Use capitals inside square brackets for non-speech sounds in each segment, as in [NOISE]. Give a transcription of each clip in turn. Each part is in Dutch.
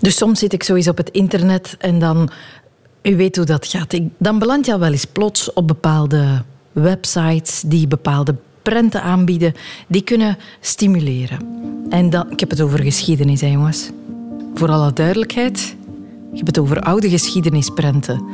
Dus soms zit ik zo eens op het internet en dan... U weet hoe dat gaat. Ik, dan beland je al wel eens plots op bepaalde websites die bepaalde prenten aanbieden, die kunnen stimuleren. En dan, ik heb het over geschiedenis, hè, jongens. Voor alle duidelijkheid, ik heb het over oude geschiedenisprenten.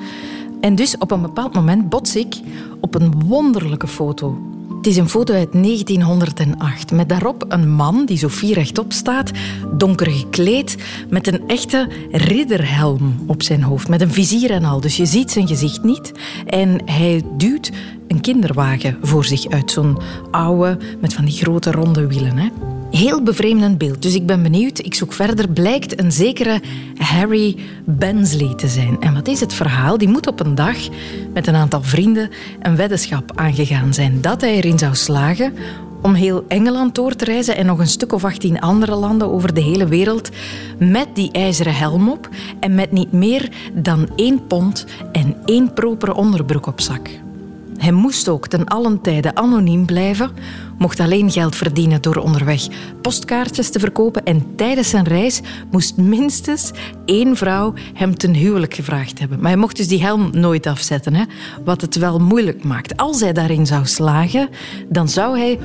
En dus op een bepaald moment bots ik op een wonderlijke foto. Het is een foto uit 1908 met daarop een man die zo vier rechtop staat, donker gekleed, met een echte ridderhelm op zijn hoofd, met een vizier en al. Dus je ziet zijn gezicht niet. En hij duwt een kinderwagen voor zich uit, zo'n oude met van die grote ronde wielen. Hè. Heel bevreemdend beeld. Dus ik ben benieuwd. Ik zoek verder. Blijkt een zekere Harry Bensley te zijn. En wat is het verhaal? Die moet op een dag met een aantal vrienden een weddenschap aangegaan zijn dat hij erin zou slagen om heel Engeland door te reizen en nog een stuk of 18 andere landen over de hele wereld met die ijzeren helm op en met niet meer dan één pond en één propere onderbroek op zak. Hij moest ook ten allen tijde anoniem blijven, mocht alleen geld verdienen door onderweg postkaartjes te verkopen en tijdens zijn reis moest minstens één vrouw hem ten huwelijk gevraagd hebben. Maar hij mocht dus die helm nooit afzetten, hè? wat het wel moeilijk maakt. Als hij daarin zou slagen, dan zou hij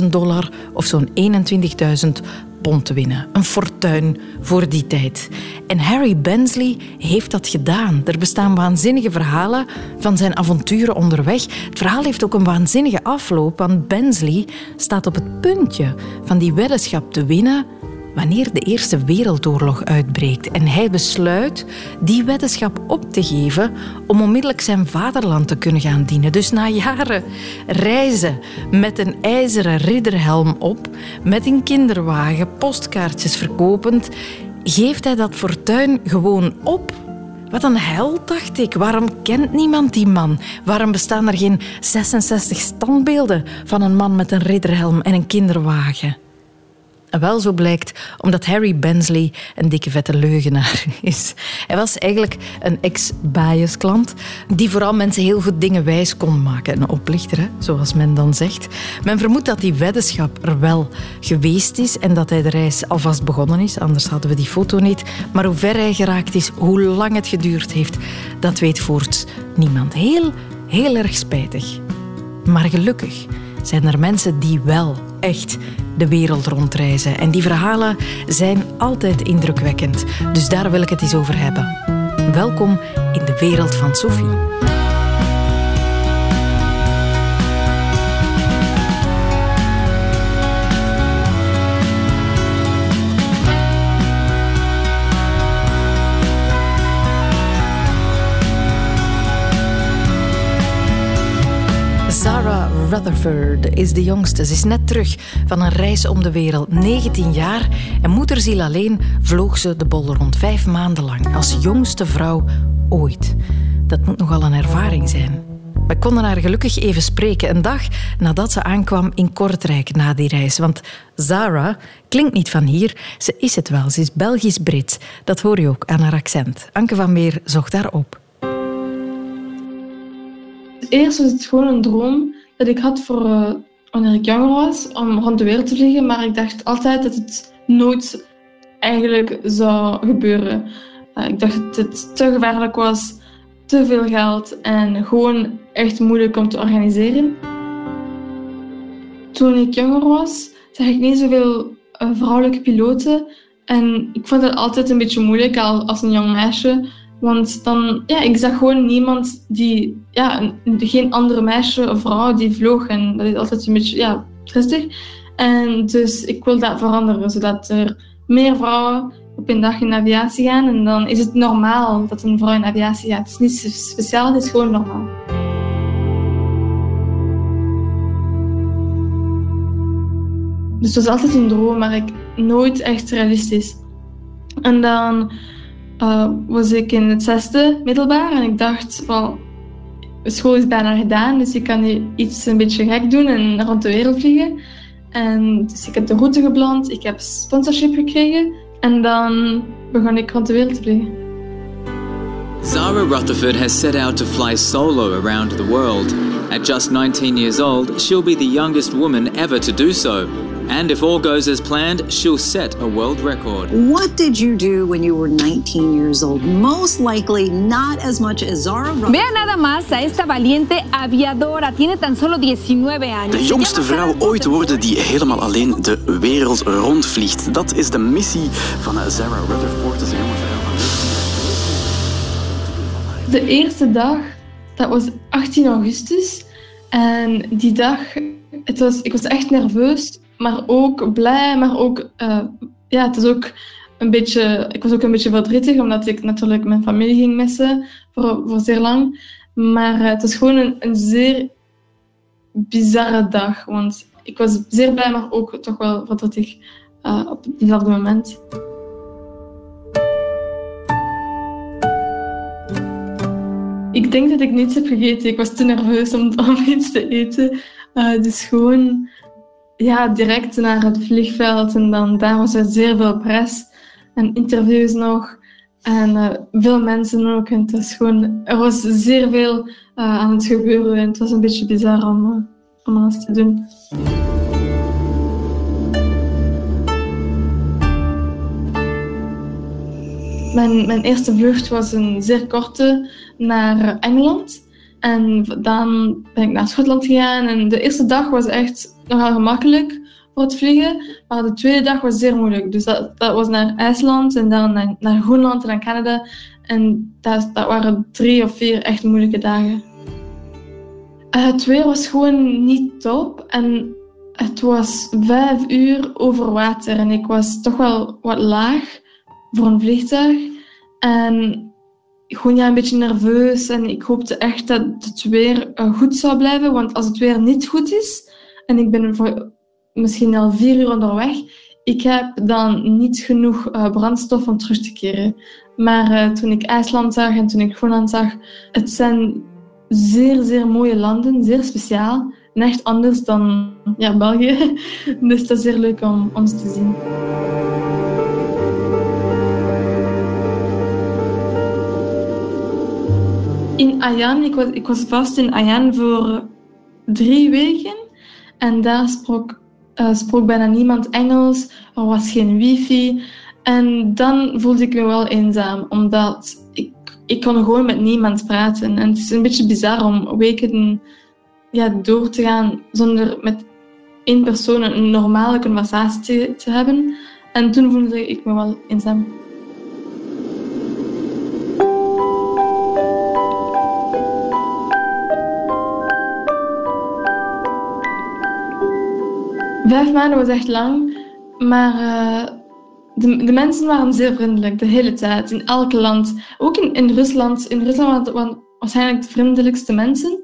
100.000 dollar of zo'n 21.000 pond te winnen. Een fortuin voor die tijd. En Harry Bensley heeft dat gedaan. Er bestaan waanzinnige verhalen van zijn avonturen onderweg. Het verhaal heeft ook een waanzinnige afloop, want staat op het puntje van die weddenschap te winnen wanneer de Eerste Wereldoorlog uitbreekt. En hij besluit die weddenschap op te geven om onmiddellijk zijn vaderland te kunnen gaan dienen. Dus na jaren reizen met een ijzeren ridderhelm op, met een kinderwagen, postkaartjes verkopend, geeft hij dat fortuin gewoon op wat een held, dacht ik. Waarom kent niemand die man? Waarom bestaan er geen 66 standbeelden van een man met een ridderhelm en een kinderwagen? Wel zo blijkt omdat Harry Bensley een dikke vette leugenaar [LAUGHS] is. Hij was eigenlijk een ex-bias klant die vooral mensen heel goed dingen wijs kon maken. Een oplichter, hè, zoals men dan zegt. Men vermoedt dat die weddenschap er wel geweest is en dat hij de reis alvast begonnen is, anders hadden we die foto niet. Maar hoe ver hij geraakt is, hoe lang het geduurd heeft, dat weet voorts niemand. Heel, heel erg spijtig. Maar gelukkig zijn er mensen die wel echt de wereld rondreizen. En die verhalen zijn altijd indrukwekkend. Dus daar wil ik het eens over hebben. Welkom in de wereld van Sophie. Rutherford is de jongste. Ze is net terug van een reis om de wereld, 19 jaar. En moederziel alleen vloog ze de bol rond, vijf maanden lang. Als jongste vrouw ooit. Dat moet nogal een ervaring zijn. We konden haar gelukkig even spreken, een dag nadat ze aankwam in Kortrijk na die reis. Want Zara klinkt niet van hier, ze is het wel. Ze is Belgisch-Brits. Dat hoor je ook aan haar accent. Anke van Meer zocht daar op. Eerst was het gewoon een droom dat ik had voor uh, wanneer ik jonger was, om rond de wereld te vliegen. Maar ik dacht altijd dat het nooit eigenlijk zou gebeuren. Uh, ik dacht dat het te gevaarlijk was, te veel geld en gewoon echt moeilijk om te organiseren. Toen ik jonger was, zag ik niet zoveel uh, vrouwelijke piloten. En ik vond het altijd een beetje moeilijk als een jong meisje want dan, ja, ik zag gewoon niemand die, ja, geen andere meisje of vrouw die vloog. En dat is altijd een beetje, ja, tristig. En dus ik wil dat veranderen, zodat er meer vrouwen op een dag in aviatie gaan. En dan is het normaal dat een vrouw in aviatie gaat. Het is niet speciaal, het is gewoon normaal. Dus het was altijd een droom, maar ik, nooit echt realistisch. En dan uh, was ik in het zesde middelbaar en ik dacht van school is bijna gedaan, dus ik kan nu iets een beetje gek doen en rond de wereld vliegen. En dus ik heb de route gepland, ik heb sponsorship gekregen en dan begon ik rond de wereld te vliegen. Zara Rutherford has set out to fly solo around the world. At just 19 years old, she'll be the youngest woman ever to do so. And if all goes as planned, she'll set a world record. What did you do when you were 19 years old? Most likely not as much as Zara Vea nada más a esta valiente aviadora. Tiene tan solo 19 años. De jongste vrouw ooit worden die helemaal alleen de wereld rondvliegt. Dat is de missie van Zara Rutherford. Jonge vrouw van De eerste dag, dat was 18 augustus. En die dag, het was, ik was echt nerveus, maar ook blij, maar ook, uh, ja, het is ook een beetje, ik was ook een beetje verdrietig, omdat ik natuurlijk mijn familie ging missen voor, voor zeer lang. Maar uh, het was gewoon een, zeer bizarre dag, want ik was zeer blij, maar ook toch wel verdrietig uh, op diezelfde moment. Ik denk dat ik niets heb gegeten. Ik was te nerveus om, [LAUGHS] om iets te eten. Dus gewoon ja, direct naar het vliegveld. En dan daar was er zeer veel press en interviews nog. En uh, veel mensen ook. En het was gewoon, er was zeer veel uh, aan het gebeuren. En het was een beetje bizar om, om alles te doen. Mijn, mijn eerste vlucht was een zeer korte naar Engeland. En dan ben ik naar Schotland gegaan. En de eerste dag was echt nogal gemakkelijk voor het vliegen. Maar de tweede dag was zeer moeilijk. Dus dat, dat was naar IJsland en dan naar, naar Groenland en naar Canada. En dat, dat waren drie of vier echt moeilijke dagen. Uh, het weer was gewoon niet top. En het was vijf uur over water. En ik was toch wel wat laag voor een vliegtuig. En gewoon ja, een beetje nerveus. En ik hoopte echt dat het weer uh, goed zou blijven. Want als het weer niet goed is, en ik ben voor misschien al vier uur onderweg, ik heb dan niet genoeg uh, brandstof om terug te keren. Maar uh, toen ik IJsland zag en toen ik Groenland zag, het zijn zeer, zeer mooie landen, zeer speciaal. En echt anders dan ja, België. [LAUGHS] Dus dat is zeer leuk om, ze te zien. In Ayan, ik was, ik was vast in Ayan voor drie weken. En daar sprak, uh, sprak bijna niemand Engels. Er was geen wifi. En dan voelde ik me wel eenzaam, omdat ik, ik kon gewoon met niemand praten. En het is een beetje bizar om weken ja, door te gaan zonder met één persoon een normale conversatie te, te hebben. En toen voelde ik me wel eenzaam. Vijf maanden was echt lang, maar uh, de, de, mensen waren zeer vriendelijk de hele tijd, in elk land. Ook in, in Rusland. In Rusland waren waarschijnlijk de vriendelijkste mensen.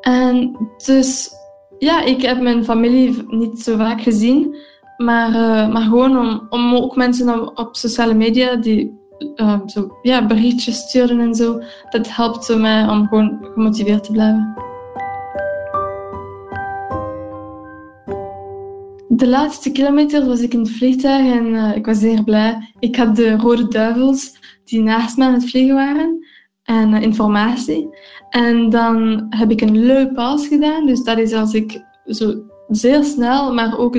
En dus, ja, ik heb mijn familie niet zo vaak gezien, maar, uh, maar gewoon om, om ook mensen op, op sociale media die uh, zo, ja, berichtjes sturen en zo, dat helpt mij om gewoon gemotiveerd te blijven. De laatste kilometer was ik in het vliegtuig en uh, ik was zeer blij. Ik had de Rode Duivels die naast me aan het vliegen waren en uh, informatie. En dan heb ik een leuk pas gedaan. Dus dat is als ik zo zeer snel, maar ook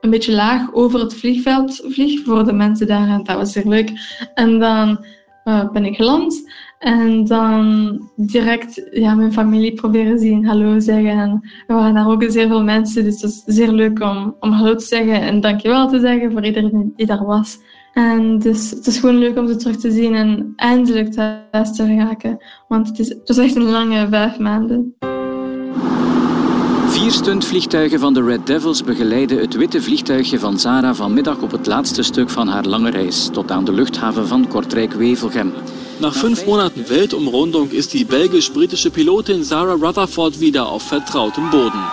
een beetje laag over het vliegveld vlieg voor de mensen daar. En dat was zeer leuk. En dan uh, ben ik geland. En dan direct ja, mijn familie proberen zien, hallo zeggen. En er waren daar ook zeer veel mensen, dus het was zeer leuk om, om hallo te zeggen en dankjewel te zeggen voor iedereen die daar was. En dus het is gewoon leuk om ze terug te zien en eindelijk thuis te raken. Want het, is, het was echt een lange vijf maanden. Vier stuntvliegtuigen van de Red Devils begeleiden het witte vliegtuigje van Zara vanmiddag op het laatste stuk van haar lange reis tot aan de luchthaven van Kortrijk-Wevelgem. Nach fünf Monaten Weltumrundung ist die belgisch-britische Pilotin Sarah Rutherford wieder auf vertrautem Boden.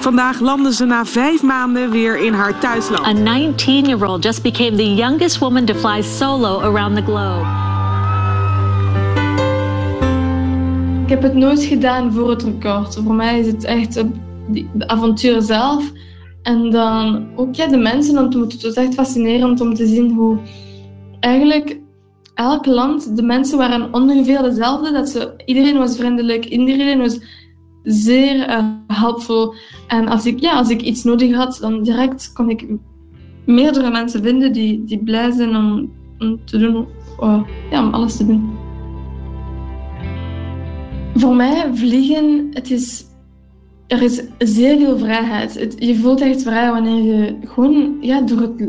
Vandaag landen ze na vijf maanden weer in haar thuisland. A 19-year-old just became the youngest woman to fly solo around the globe. Ik heb het nooit gedaan voor het record. Voor mij is het echt de avontuur zelf. En dan ook ja, de mensen ontmoeten. Het was echt fascinerend om te zien hoe eigenlijk elk land, de mensen waren ongeveer dezelfde. Dat ze, iedereen was vriendelijk, iedereen was zeer uh, helpvol. En als ik, ja, als ik iets nodig had, dan direct kon ik meerdere mensen vinden die, die blij zijn om, om te doen, uh, ja, om alles te doen. Voor mij, vliegen, het is, er is zeer veel vrijheid. Je voelt echt vrij wanneer je gewoon ja, door het...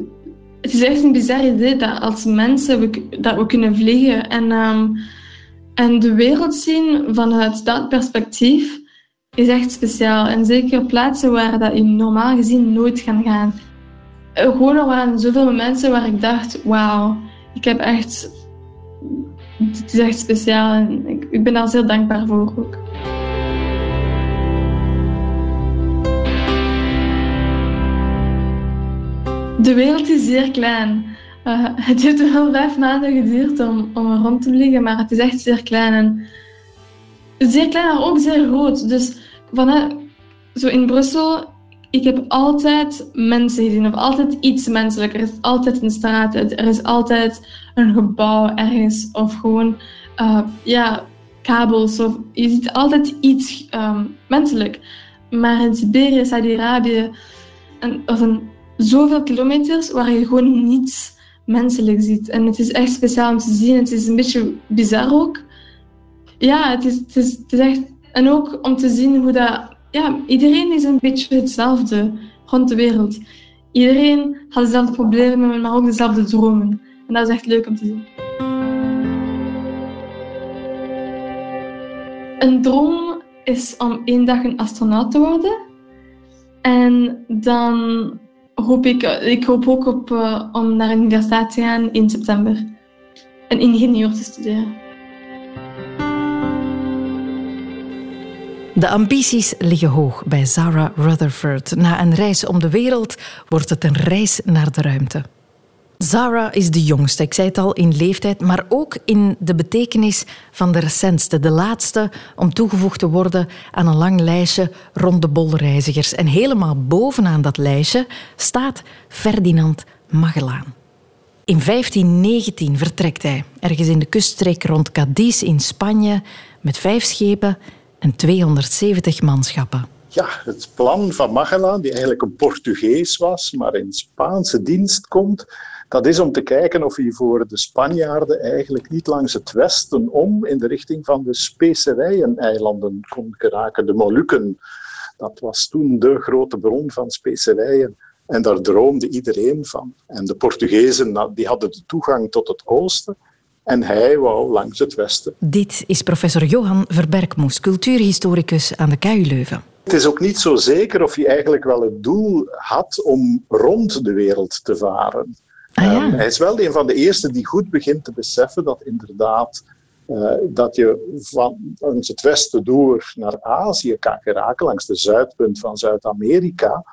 Het is echt een bizar idee dat als mensen we, dat we kunnen vliegen. En, um, en de wereld zien vanuit dat perspectief is echt speciaal. En zeker plaatsen waar dat je normaal gezien nooit kan gaan. Gewoon er waren zoveel mensen waar ik dacht, wauw, ik heb echt het is echt speciaal en ik, ik ben daar zeer dankbaar voor ook. De wereld is zeer klein. Uh, [LAUGHS] het heeft wel vijf maanden geduurd om, om rond te vliegen, maar het is echt zeer klein. En zeer klein, maar ook zeer groot. Dus vanuit, zo in Brussel ik heb altijd mensen gezien, of altijd iets menselijk. Er is altijd een straat, er is altijd een gebouw ergens, of gewoon uh, ja, kabels. Of, je ziet altijd iets um, menselijk. Maar in Siberië, Saudi-Arabië, er zijn zoveel kilometers waar je gewoon niets menselijk ziet. En het is echt speciaal om te zien. Het is een beetje bizar ook. Ja, het is, het is echt... En ook om te zien hoe dat ja, iedereen is een beetje hetzelfde rond de wereld. Iedereen had dezelfde problemen, maar ook dezelfde dromen. En dat is echt leuk om te zien. Een droom is om één dag een astronaut te worden. En dan hoop ik, ik hoop ook op, uh, om naar een universiteit te gaan in september. Een ingenieur te studeren. De ambities liggen hoog bij Zara Rutherford. Na een reis om de wereld wordt het een reis naar de ruimte. Zara is de jongste, ik zei het al, in leeftijd, maar ook in de betekenis van de recentste, de laatste om toegevoegd te worden aan een lang lijstje rond de bolreizigers. En helemaal bovenaan dat lijstje staat Ferdinand Magellaan. In 1519 vertrekt hij, ergens in de kuststreek rond Cadiz in Spanje, met vijf schepen en 270 manschappen. Ja, het plan van Magellan, die eigenlijk een Portugees was, maar in Spaanse dienst komt, dat is om te kijken of hij voor de Spanjaarden eigenlijk niet langs het westen om in de richting van de specerijen-eilanden kon geraken, de Molukken. Dat was toen de grote bron van specerijen. En daar droomde iedereen van. En de Portugezen nou, die hadden de toegang tot het oosten. En hij wou langs het westen. Dit is professor Johan Verberkmoes, cultuurhistoricus aan de KU Leuven. Het is ook niet zo zeker of hij eigenlijk wel het doel had om rond de wereld te varen. Ah, ja. um, hij is wel een van de eerste die goed begint te beseffen dat inderdaad uh, dat je van langs het westen door naar Azië kan geraken, langs de zuidpunt van Zuid-Amerika.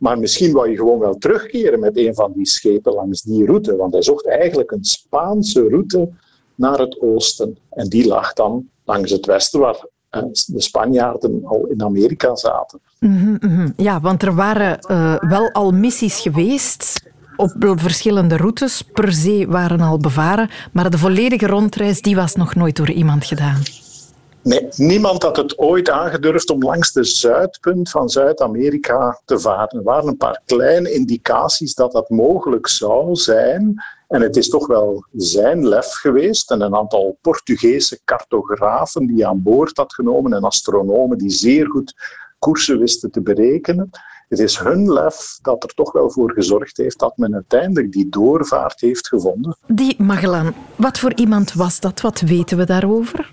Maar misschien wou je gewoon wel terugkeren met een van die schepen langs die route. Want hij zocht eigenlijk een Spaanse route naar het oosten. En die lag dan langs het westen, waar eh, de Spanjaarden al in Amerika zaten. Mm -hmm. Ja, want er waren uh, wel al missies geweest op verschillende routes. Per zee waren al bevaren. Maar de volledige rondreis die was nog nooit door iemand gedaan. Nee, niemand had het ooit aangedurfd om langs de zuidpunt van Zuid-Amerika te varen. Er waren een paar kleine indicaties dat dat mogelijk zou zijn. En het is toch wel zijn lef geweest en een aantal Portugese cartografen die aan boord had genomen en astronomen die zeer goed koersen wisten te berekenen. Het is hun lef dat er toch wel voor gezorgd heeft dat men uiteindelijk die doorvaart heeft gevonden. Die Magellan, wat voor iemand was dat? Wat weten we daarover?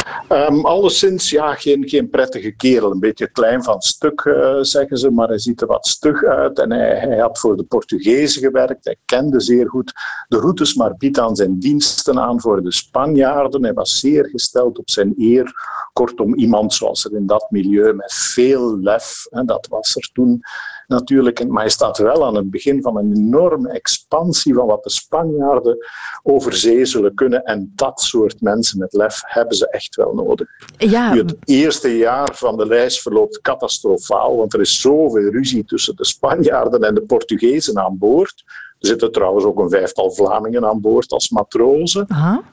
Um, alleszins ja, geen, geen prettige kerel. Een beetje klein van stuk, uh, zeggen ze, maar hij ziet er wat stug uit. En hij, had voor de Portugezen gewerkt. Hij kende zeer goed de routes, maar biedt aan zijn diensten aan voor de Spanjaarden. Hij was zeer gesteld op zijn eer. Kortom, iemand zoals er in dat milieu met veel lef, en dat was er toen natuurlijk. Maar hij staat wel aan het begin van een enorme expansie van wat de Spanjaarden over zee zullen kunnen. En dat soort mensen met lef hebben ze echt wel nodig. Ja. Het eerste jaar van de lijst verloopt catastrofaal, want er is zoveel ruzie tussen de Spanjaarden en de Portugezen aan boord. Er zitten trouwens ook een vijftal Vlamingen aan boord als matrozen. Aha.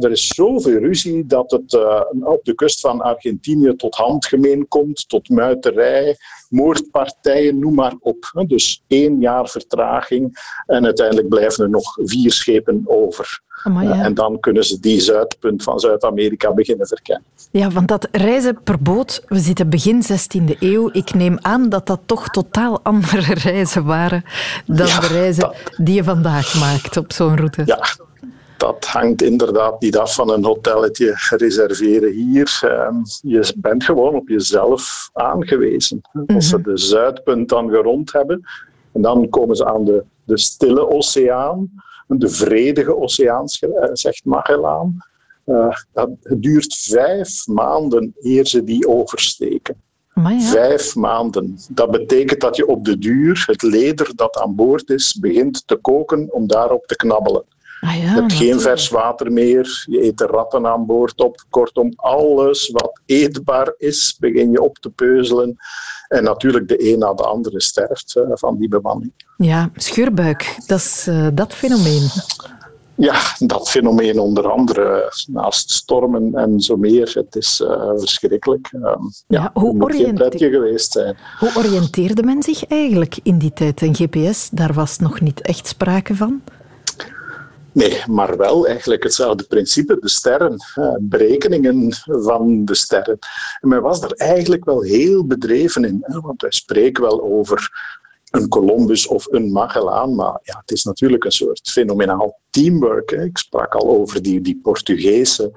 er is zoveel ruzie dat het op de kust van Argentinië tot handgemeen komt, tot muiterij, moordpartijen, noem maar op. Dus één jaar vertraging en uiteindelijk blijven er nog vier schepen over. En dan kunnen ze die zuidpunt van Zuid-Amerika beginnen verkennen. Ja, want dat reizen per boot, we zitten begin 16e eeuw. Ik neem aan dat dat toch totaal andere [LAUGHS] reizen waren dan de reizen die je vandaag maakt op zo'n route. Ja, dat hangt inderdaad niet af van een hotelletje reserveren hier. Ehm, je bent gewoon op jezelf aangewezen. Als ze mhm. de zuidpunt dan gerond hebben, en dan komen ze aan de, de stille oceaan de vredige oceaan, eh, zegt Magellaan. Uh, dat, het duurt vijf maanden eer ze die oversteken. ja. Vijf maanden. Dat betekent dat je op de duur het leder dat aan boord is begint te koken om daarop te knabbelen. Ah ja, je hebt geen vers water meer, je eet de ratten aan boord op. Kortom, alles wat eetbaar is, begin je op te peuzelen. En natuurlijk de een na de andere sterft uh, van die bemanning. Ja, scheurbuik, dat is uh, dat fenomeen. Ja, dat fenomeen onder andere, naast stormen en zo meer. Het is uh, verschrikkelijk. Uh, ja, ja, hoe moet geen pretje geweest zijn. Hoe oriënteerde men zich eigenlijk in die tijd? Een GPS, daar was nog niet echt sprake van? Nee, maar wel eigenlijk hetzelfde principe, de sterren, berekeningen van de sterren. En men was er eigenlijk wel heel bedreven in, want wij spreken wel over een Columbus of een Magellaan, maar ja, het is natuurlijk een soort fenomenaal teamwork. Hè. Ik sprak al over die, die Portugese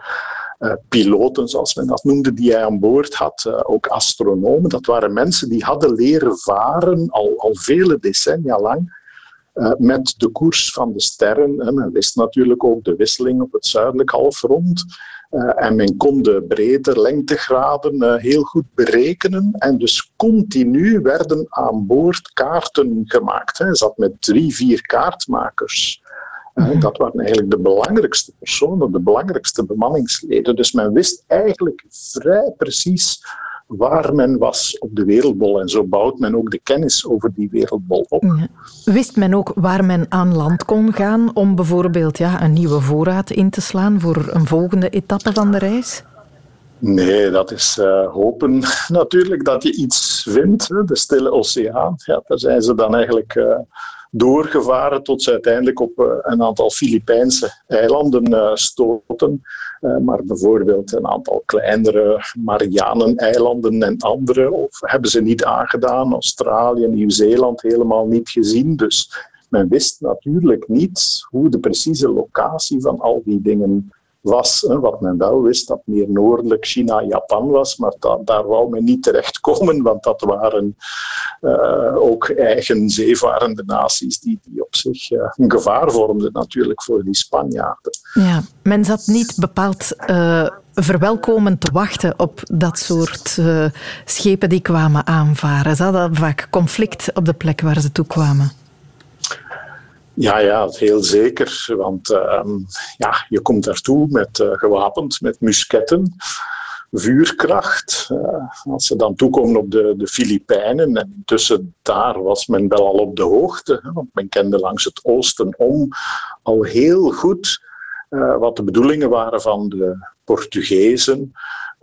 uh, piloten, zoals men dat noemde, die hij aan boord had, uh, ook astronomen. Dat waren mensen die hadden leren varen al, al vele decennia lang uh, met de koers van de sterren. En men wist natuurlijk ook de wisseling op het zuidelijk halfrond. Uh, en men kon de breedte, lengtegraden uh, heel goed berekenen. En dus continu werden aan boord kaarten gemaakt. Hij zat met drie, vier kaartmakers. Mm Dat waren eigenlijk de belangrijkste personen, de belangrijkste bemanningsleden. Dus men wist eigenlijk vrij precies waar men was op de wereldbol. En zo bouwt men ook de kennis over die wereldbol op. Wist men ook waar men aan land kon gaan om bijvoorbeeld ja, een nieuwe voorraad in te slaan voor een volgende etappe van de reis? Nee, dat is uh, hopen [LAUGHS] natuurlijk dat je iets vindt. De Stille Oceaan, ja, daar zijn ze dan eigenlijk uh, doorgevaren tot ze uiteindelijk op uh, een aantal Filipijnse eilanden stoten. Eh, maar bijvoorbeeld een aantal kleinere Marianen-eilanden en andere of hebben ze niet aangedaan. Australië, Nieuw-Zeeland helemaal niet gezien. Dus men wist natuurlijk niet hoe de precieze locatie van al die dingen was. Wat men wel wist, dat meer noordelijk China Japan was, maar daar wou men niet terechtkomen, want dat waren uh, ook eigen zeevarende naties die, die op zich uh, een gevaar vormden natuurlijk voor die Spanjaarden. Ja, men zat niet bepaald uh, verwelkomend te wachten op dat soort schepen die kwamen aanvaren. Ze hadden vaak conflict op de plek waar ze toe kwamen. Ja, ja, heel zeker. Want uh, ja, je komt daartoe met uh, gewapend, met musketten, vuurkracht. Uh, als ze dan toekomen op de, de Filipijnen, en intussen daar was men wel al op de hoogte, want men kende langs het oosten om al heel goed uh, wat de bedoelingen waren van de Portugezen.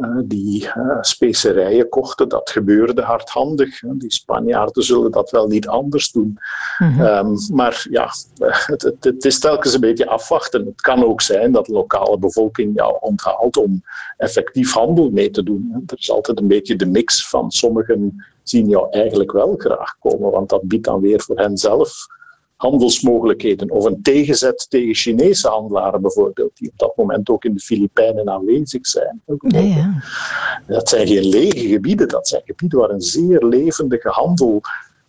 Eh, die uh, specerijen kochten. Dat gebeurde hardhandig. Die Spanjaarden zullen dat wel niet anders doen. Mm -hmm. um, maar ja, het, het, het, is telkens een beetje afwachten. Het kan ook zijn dat de lokale bevolking jou onthaalt om effectief handel mee te doen. Er is altijd een beetje de mix van sommigen zien jou eigenlijk wel graag komen, want dat biedt dan weer voor hen zelf handelsmogelijkheden of een tegenzet tegen Chinese handelaren bijvoorbeeld, die op dat moment ook in de Filipijnen aanwezig zijn. Ja, ja. Dat zijn geen lege gebieden, dat zijn gebieden waar een zeer levendige handel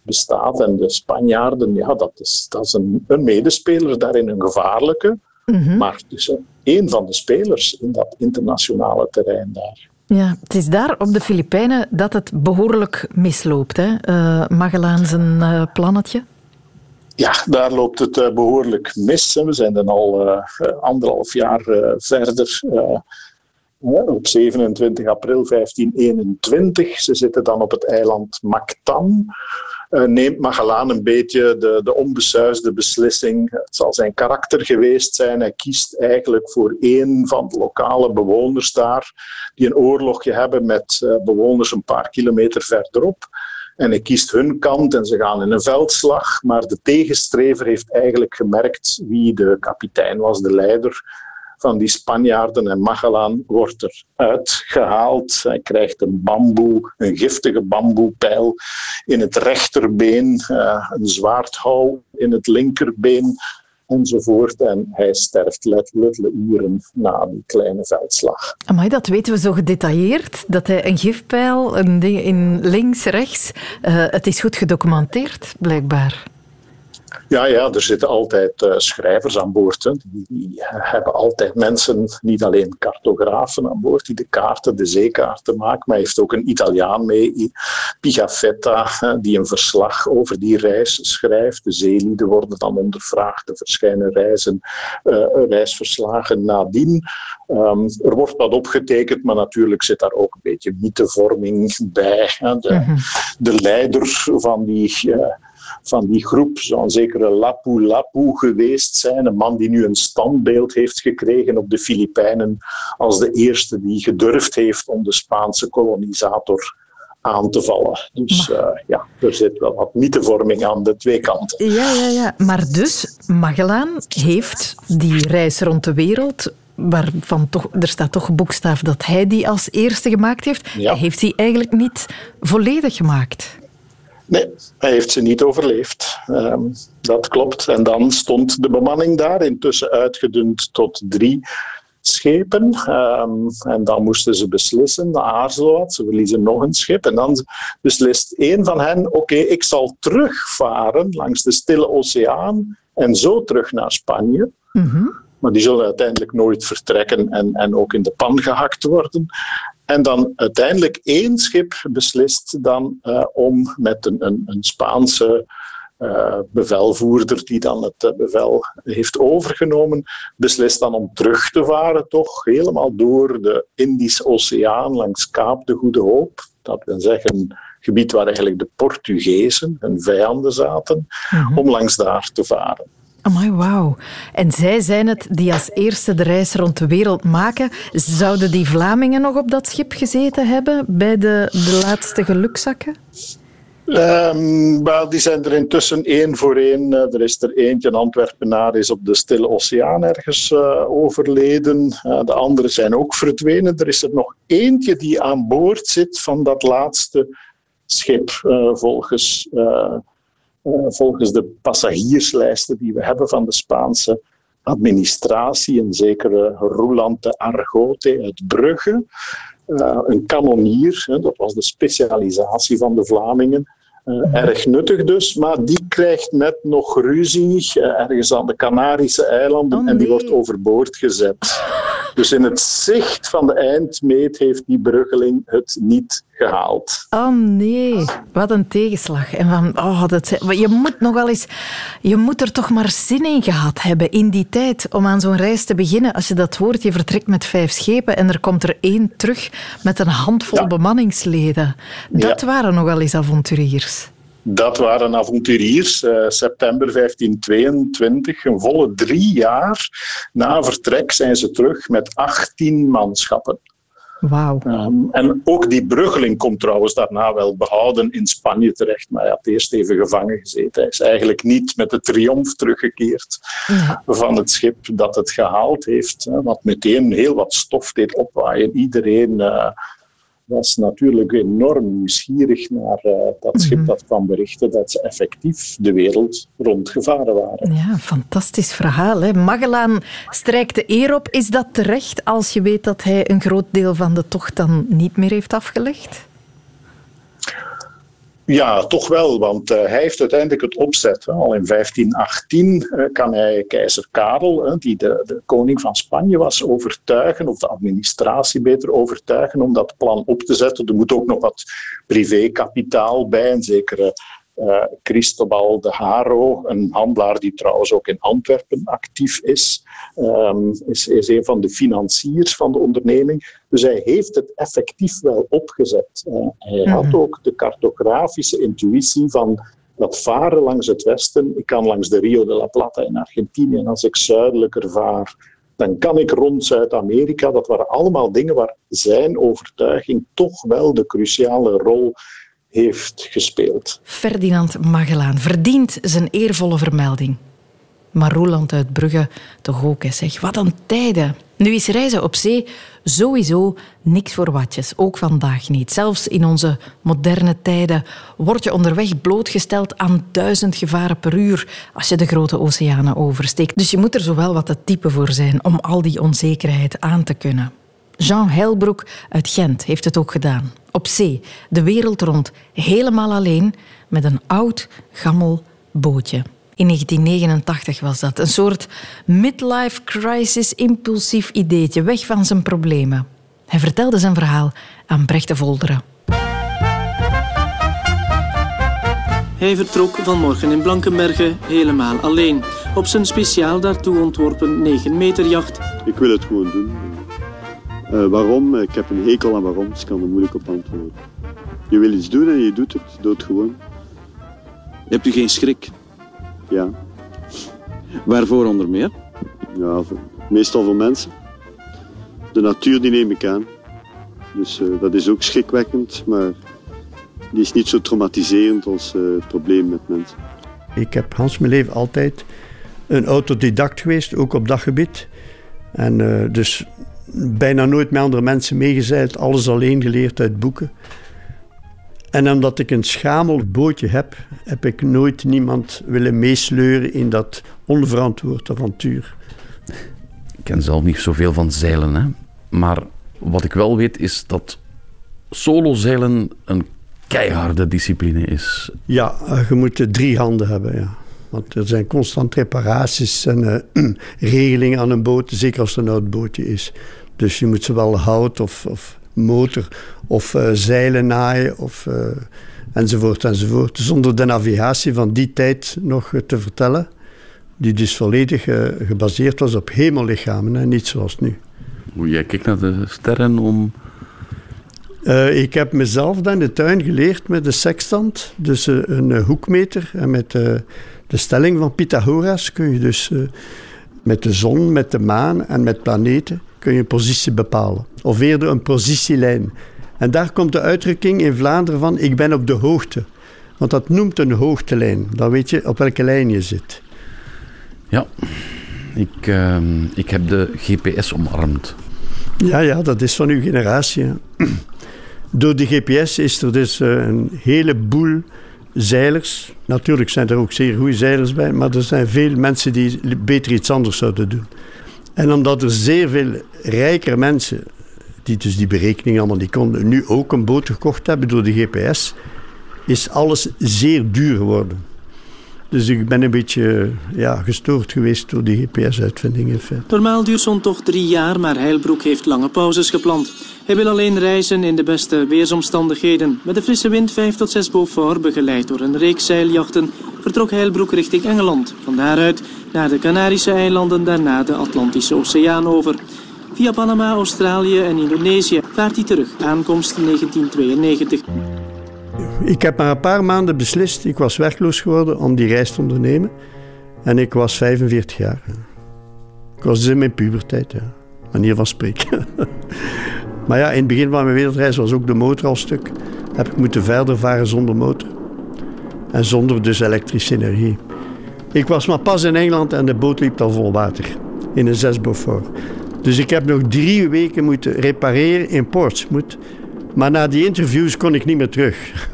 bestaat. En de Spanjaarden, ja, dat is, dat is een, een medespeler daarin, een gevaarlijke, mm -hmm. maar dus een van de spelers in dat internationale terrein daar. Ja, het is daar op de Filipijnen dat het behoorlijk misloopt. Hè? Uh, Magellaan zijn uh, plannetje. Ja, daar loopt het uh, behoorlijk mis. We zijn dan al uh, anderhalf jaar verder. op 27 april 1521. Ze zitten dan op het eiland Mactan. Neemt Magellaan een beetje de, de onbesuisde beslissing. Het zal zijn karakter geweest zijn. Hij kiest eigenlijk voor één van de lokale bewoners daar, die een oorlogje hebben met bewoners een paar kilometer verderop. En hij kiest hun kant en ze gaan in een veldslag. Maar de tegenstrever heeft eigenlijk gemerkt wie de kapitein was, de leider van die Spanjaarden en Magellaan wordt eruit gehaald. Hij krijgt een bamboe, een giftige bamboepijl in het rechterbeen, uh, een zwaardhouw in het linkerbeen enzovoort. En hij sterft letterlijk uren na die kleine veldslag. Maar dat weten we zo gedetailleerd, dat hij een gifpijl, een ding in links, rechts, uh, het is goed gedocumenteerd, blijkbaar. Ja, ja, er zitten altijd uh, schrijvers aan boord. Hè. Die, die, hebben altijd mensen, niet alleen cartografen aan boord, die de kaarten, de zeekaarten maken, maar heeft ook een Italiaan mee, Pigafetta, die een verslag over die reis schrijft. De zeelieden worden dan ondervraagd, er verschijnen reizen, uh, reisverslagen nadien. Um, er wordt wat opgetekend, maar natuurlijk zit daar ook een beetje mythevorming bij. Hè. De, mm -hmm. de leider van die... Uh, van die groep zou een zekere Lapu Lapu geweest zijn. Een man die nu een standbeeld heeft gekregen op de Filipijnen als de eerste die gedurfd heeft om de Spaanse kolonisator aan te vallen. Dus uh, ja, er zit wel wat mythevorming aan de twee kanten. Ja, ja, ja. Maar dus, Magellaan heeft die reis rond de wereld waarvan toch, er staat toch boekstaaf dat hij die als eerste gemaakt heeft. Ja. Hij heeft die eigenlijk niet volledig gemaakt. Nee, hij heeft ze niet overleefd. Um, dat klopt. En dan stond de bemanning daar, intussen uitgedund tot drie schepen. Um, en dan moesten ze beslissen, aarzelen wat, ze verliezen nog een schip. En dan beslist één van hen, oké, okay, ik zal terugvaren langs de Stille Oceaan en zo terug naar Spanje. Mm -hmm. Maar die zullen uiteindelijk nooit vertrekken en, en ook in de pan gehakt worden. En dan uiteindelijk één schip beslist dan uh, om met een, een, een Spaanse uh, bevelvoerder die dan het uh, bevel heeft overgenomen, beslist dan om terug te varen, toch helemaal door de Indische Oceaan langs Kaap de Goede Hoop. Dat wil zeggen, een gebied waar eigenlijk de Portugezen, hun vijanden, zaten, mm -hmm. om langs daar te varen. Amai, wauw. En zij zijn het die als eerste de reis rond de wereld maken. Zouden die Vlamingen nog op dat schip gezeten hebben bij de, de laatste gelukzakken? Um, die zijn er intussen één voor één. Uh, er is er eentje, een Antwerpenaar, is op de Stille Oceaan ergens uh, overleden. Uh, de anderen zijn ook verdwenen. Er is er nog eentje die aan boord zit van dat laatste schip, volgens de passagierslijsten die we hebben van de Spaanse administratie, een zekere Roulante Argote uit Brugge, uh, een kanonier, hè, dat was de specialisatie van de Vlamingen. Uh, erg nuttig dus, maar die krijgt net nog ruzie ergens aan de Canarische eilanden oh, nee. en die wordt overboord gezet. [LAUGHS] Dus in het zicht van de eindmeet heeft die bruggeling het niet gehaald. Oh nee, wat een tegenslag. En van, oh, dat, je moet nog wel eens, je moet er toch maar zin in gehad hebben in die tijd om aan zo'n reis te beginnen. Als je dat hoort, je vertrekt met vijf schepen en er komt er één terug met een handvol ja. bemanningsleden. Dat ja. waren nog wel eens avonturiers. Dat waren avonturiers. Uh, september 1522, een volle drie jaar na vertrek, zijn ze terug met 18 manschappen. Wauw. Um, en ook die bruggeling komt trouwens daarna wel behouden in Spanje terecht, maar hij had eerst even gevangen gezeten. Hij is eigenlijk niet met de triomf teruggekeerd ja. van het schip dat het gehaald heeft, wat meteen heel wat stof deed opwaaien. Iedereen uh, was natuurlijk enorm nieuwsgierig naar uh, dat schip -hmm. dat kwam berichten dat ze effectief de wereld rondgevaren waren. Ja, fantastisch verhaal. Hè? Magellaan strijkt de eer op. Is dat terecht als je weet dat hij een groot deel van de tocht dan niet meer heeft afgelegd? Ja, toch wel, want uh, hij heeft uiteindelijk het opzet. Al in 1518 uh, kan hij keizer Karel, uh, die de, de, koning van Spanje was, overtuigen, of de administratie beter overtuigen, om dat plan op te zetten. Er moet ook nog wat privékapitaal bij, een zekere Uh, Cristobal de Haro, een handelaar die trouwens ook in Antwerpen actief is, um, is, is een van de financiers van de onderneming. Dus hij heeft het effectief wel opgezet. Uh, hij had mhm. ook de cartografische intuïtie van dat varen langs het westen. Ik kan langs de Rio de la Plata in Argentinië en als ik zuidelijker vaar, dan kan ik rond Zuid-Amerika. Dat waren allemaal dingen waar zijn overtuiging toch wel de cruciale rol heeft gespeeld. Ferdinand Magellaan verdient zijn eervolle vermelding. Maar Roland uit Brugge toch ook, zeg. Wat een tijden. Nu is reizen op zee sowieso niks voor watjes. Ook vandaag niet. Zelfs in onze moderne tijden word je onderweg blootgesteld aan duizend gevaren per uur als je de grote oceanen oversteekt. Dus je moet er zowel wat te type voor zijn om al die onzekerheid aan te kunnen. Jean Heilbroek uit Gent heeft het ook gedaan. Op zee, de wereld rond, helemaal alleen, met een oud, gammel bootje. In 1989 was dat. Een soort midlife crisis impulsief ideetje, weg van zijn problemen. Hij vertelde zijn verhaal aan Brecht de Volderen. Hij vertrok vanmorgen in Blankenbergen helemaal alleen. Op zijn speciaal daartoe ontworpen 9 meter jacht. Ik wil het gewoon doen. Uh, waarom? Ik heb een hekel aan waarom, dus ik kan er moeilijk op antwoorden. Je wil iets doen en je doet het. Dood gewoon. Hebt u geen schrik? Ja. Waarvoor onder meer? Ja, meestal voor mensen. De natuur die neem ik aan. Dus uh, dat is ook schrikwekkend, maar die is niet zo traumatiserend als uh, het probleem met mensen. Ik heb Hans mijn leven altijd een autodidact geweest, ook op dat gebied. En uh, dus bijna nooit met andere mensen meegezeild, alles alleen geleerd uit boeken. En omdat ik een schamel bootje heb, heb ik nooit niemand willen meesleuren in dat onverantwoord avontuur. Ik ken zelf niet zoveel van zeilen, hè? maar wat ik wel weet is dat solozeilen een keiharde discipline is. Ja, je moet drie handen hebben, ja. Want er zijn constant reparaties en [CLEARS THROAT] uh, regelingen aan een boot, zeker als het een oud bootje is. Dus je moet zowel hout of, of motor of uh, zeilen naaien of, uh, enzovoort enzovoort. Zonder de navigatie van die tijd nog te vertellen, die dus volledig uh, gebaseerd was op hemellichamen en niet zoals nu. Hoe jij kijkt naar de sterren om... ik heb mezelf dan in de tuin geleerd met de sextant, dus een hoekmeter. En met de stelling van Pythagoras kun je dus met de zon, met de maan en met planeten kun je een positie bepalen. Of eerder een positielijn. En daar komt de uitdrukking in Vlaanderen van ik ben op de hoogte. Want dat noemt een hoogtelijn. Dan weet je op welke lijn je zit. Ja, ik, uh, ik heb de GPS omarmd. Ja, ja, dat is van uw generatie. Door de GPS is er dus uh, een heleboel zeilers. Natuurlijk zijn er ook zeer goede zeilers bij, maar er zijn veel mensen die beter iets anders zouden doen. En omdat er zeer veel rijkere mensen, die dus die berekening allemaal niet konden, nu ook een boot gekocht hebben door de GPS, is alles zeer duur geworden. Dus ik ben een beetje ja, gestoord geweest door die GPS-uitvinding in feite. Normaal duurt zo'n toch drie jaar, maar Heilbroek heeft lange pauzes gepland. Hij wil alleen reizen in de beste weersomstandigheden. Met de frisse wind 5 tot 6 Beaufort, begeleid door een reeks zeiljachten, vertrok Heilbroek richting Engeland. Van daaruit naar de Canarische eilanden, daarna de Atlantische Oceaan over. Via Panama, Australië en Indonesië vaart hij terug, aankomst 1992. Ik heb maar een paar maanden beslist, ik was werkloos geworden, om die reis te ondernemen. En ik was 45 jaar. Ik was dus in mijn puberteit, ja. manier van spreken. [LAUGHS] maar ja, in het begin van mijn wereldreis was ook de motor al stuk. Heb ik moeten verder varen zonder motor. En zonder dus elektrische energie. Ik was maar pas in Engeland en de boot liep al vol water. In een 6 Beaufort. Dus ik heb nog drie weken moeten repareren in Portsmouth. Maar na die interviews kon ik niet meer terug.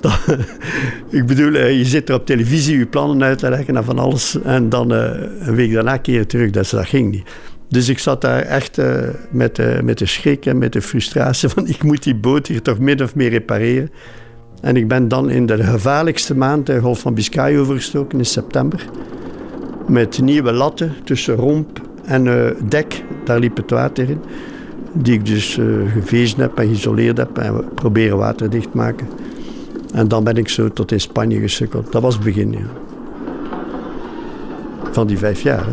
[LAUGHS] ik bedoel, eh, je zit er op televisie je plannen uit te leggen en van alles. En dan uh, een week daarna keer terug. Dat, dat ging niet. Dus ik zat daar echt uh, met, met de schrik en met de frustratie [LAUGHS] van ik moet die boot hier toch min of meer repareren. En ik ben dan in de gevaarlijkste maand de Golf van Biscay overgestoken in september. Met nieuwe latten tussen romp en dek, daar liep het water in. Die ik dus uh, gevezen heb en geïsoleerd heb en proberen waterdicht te maken. En dan ben ik zo tot in Spanje gesukkeld. Dat was het begin, ja. Van die vijf jaar. Hè.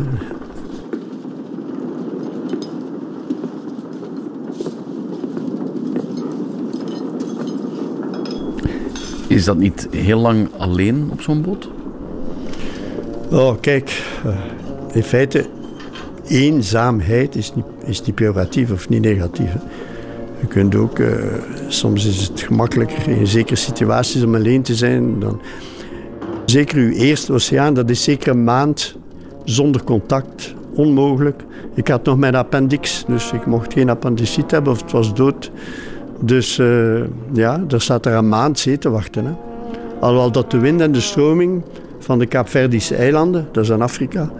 Is dat niet heel lang alleen op zo'n boot? Oh, kijk. eh, in feite, eenzaamheid is niet, is pejoratief of niet negatief. Je kunt ook, eh, soms is het gemakkelijker in zekere situaties om alleen te zijn. Dan, zeker uw eerste oceaan, dat is zeker een maand zonder contact. Onmogelijk. Ik had nog mijn appendix, dus ik mocht geen appendiciet hebben of het was dood. Dus eh, ja, daar staat er een maand zee te wachten. Hè. Alhoewel dat de wind en de stroming van de Kaapverdische eilanden, dat is in Afrika,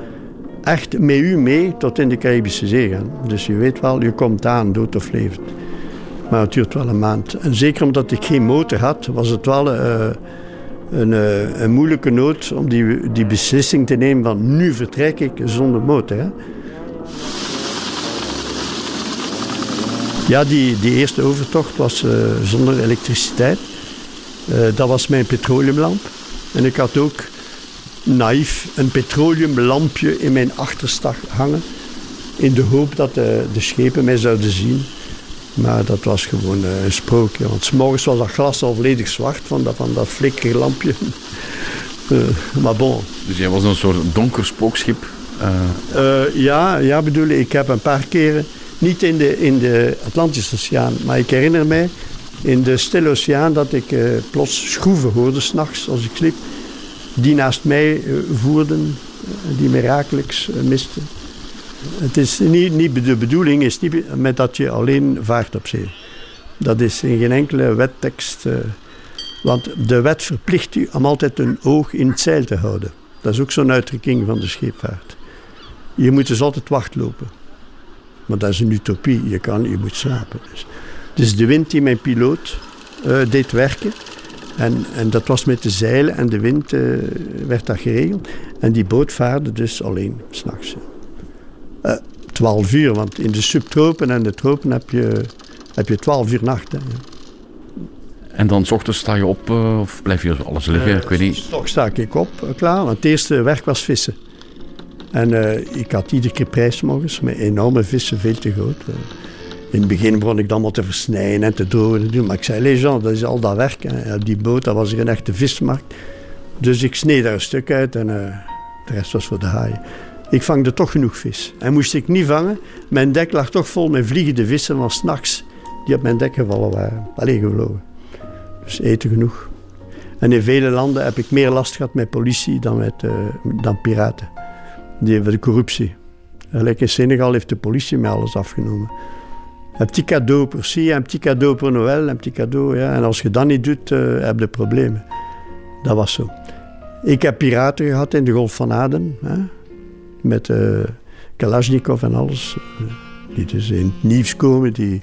echt met u mee tot in de Caribische Zee gaan. Dus je weet wel, je komt aan, dood of levend. Maar het duurt wel een maand. En zeker omdat ik geen motor had, was het wel eh, een, eh, een moeilijke nood om die, die beslissing te nemen van nu vertrek ik zonder motor. Hè. Ja, die, die eerste overtocht was eh, zonder elektriciteit. Dat was mijn petroleumlamp. En ik had ook naïef een petroleumlampje in mijn achterstag hangen. In de hoop dat de, de schepen mij zouden zien. Maar dat was gewoon eh, een sprookje. Want 's morgens was dat glas al volledig zwart van dat, van dat flikkerige lampje. [LAUGHS] Eh, maar bon. Dus jij was een soort donker spookschip. eh, ja, ja, bedoel ik. Ik heb een paar keren, niet in de, in de Atlantische Oceaan, maar ik herinner mij in de Stille Oceaan dat ik plots schroeven hoorde s'nachts als ik sliep. Die naast mij eh, voerden, eh, die mirakelijks eh, misten. Het is niet, niet de bedoeling is niet met dat je alleen vaart op zee. Dat is in geen enkele wettekst. want de wet verplicht u om altijd een oog in het zeil te houden. Dat is ook zo'n uitdrukking van de scheepvaart. Je moet dus altijd wachtlopen. Maar dat is een utopie. Je, kan, je moet slapen. Dus. dus de wind die mijn piloot deed werken. En, en dat was met de zeilen en de wind eh, werd dat geregeld. En die boot vaarde dus alleen, s'nachts. Uh, 12 uur, want in de subtropen en de tropen heb je, heb je 12 uur nacht. Hè. en dan s ochtends sta je op eh, of blijf je alles liggen? ik weet niet. Toch sta ik op, eh, klaar. Want het eerste werk was vissen. En eh, ik had iedere keer prijsmorgens met enorme vissen, veel te groot. Eh, in het begin begon ik dan maar te versnijden en te drogen en doen. Maar ik zei, les Jean, dat is al dat werk. Die boot, dat was er een echte vismarkt. Dus ik sneed daar een stuk uit en eh, de rest was voor de haaien. Ik vangde toch genoeg vis. En moest ik niet vangen, mijn dek lag toch vol met vliegende vissen van s'nachts die op mijn dek gevallen waren. Alleen gevlogen. Dus eten genoeg. En in vele landen heb ik meer last gehad met politie dan met uh, dan piraten. Die hebben de corruptie. Gelijk in Senegal heeft de politie mij alles afgenomen. Een petit cadeau per si, een petit cadeau per Noël, een petit cadeau. En als je dat niet doet, uh, heb je problemen. Dat was zo. Ik heb piraten gehad in de Golf van Aden. Hè. Met uh, Kalashnikov en alles. Die dus in het nieuws komen. Die,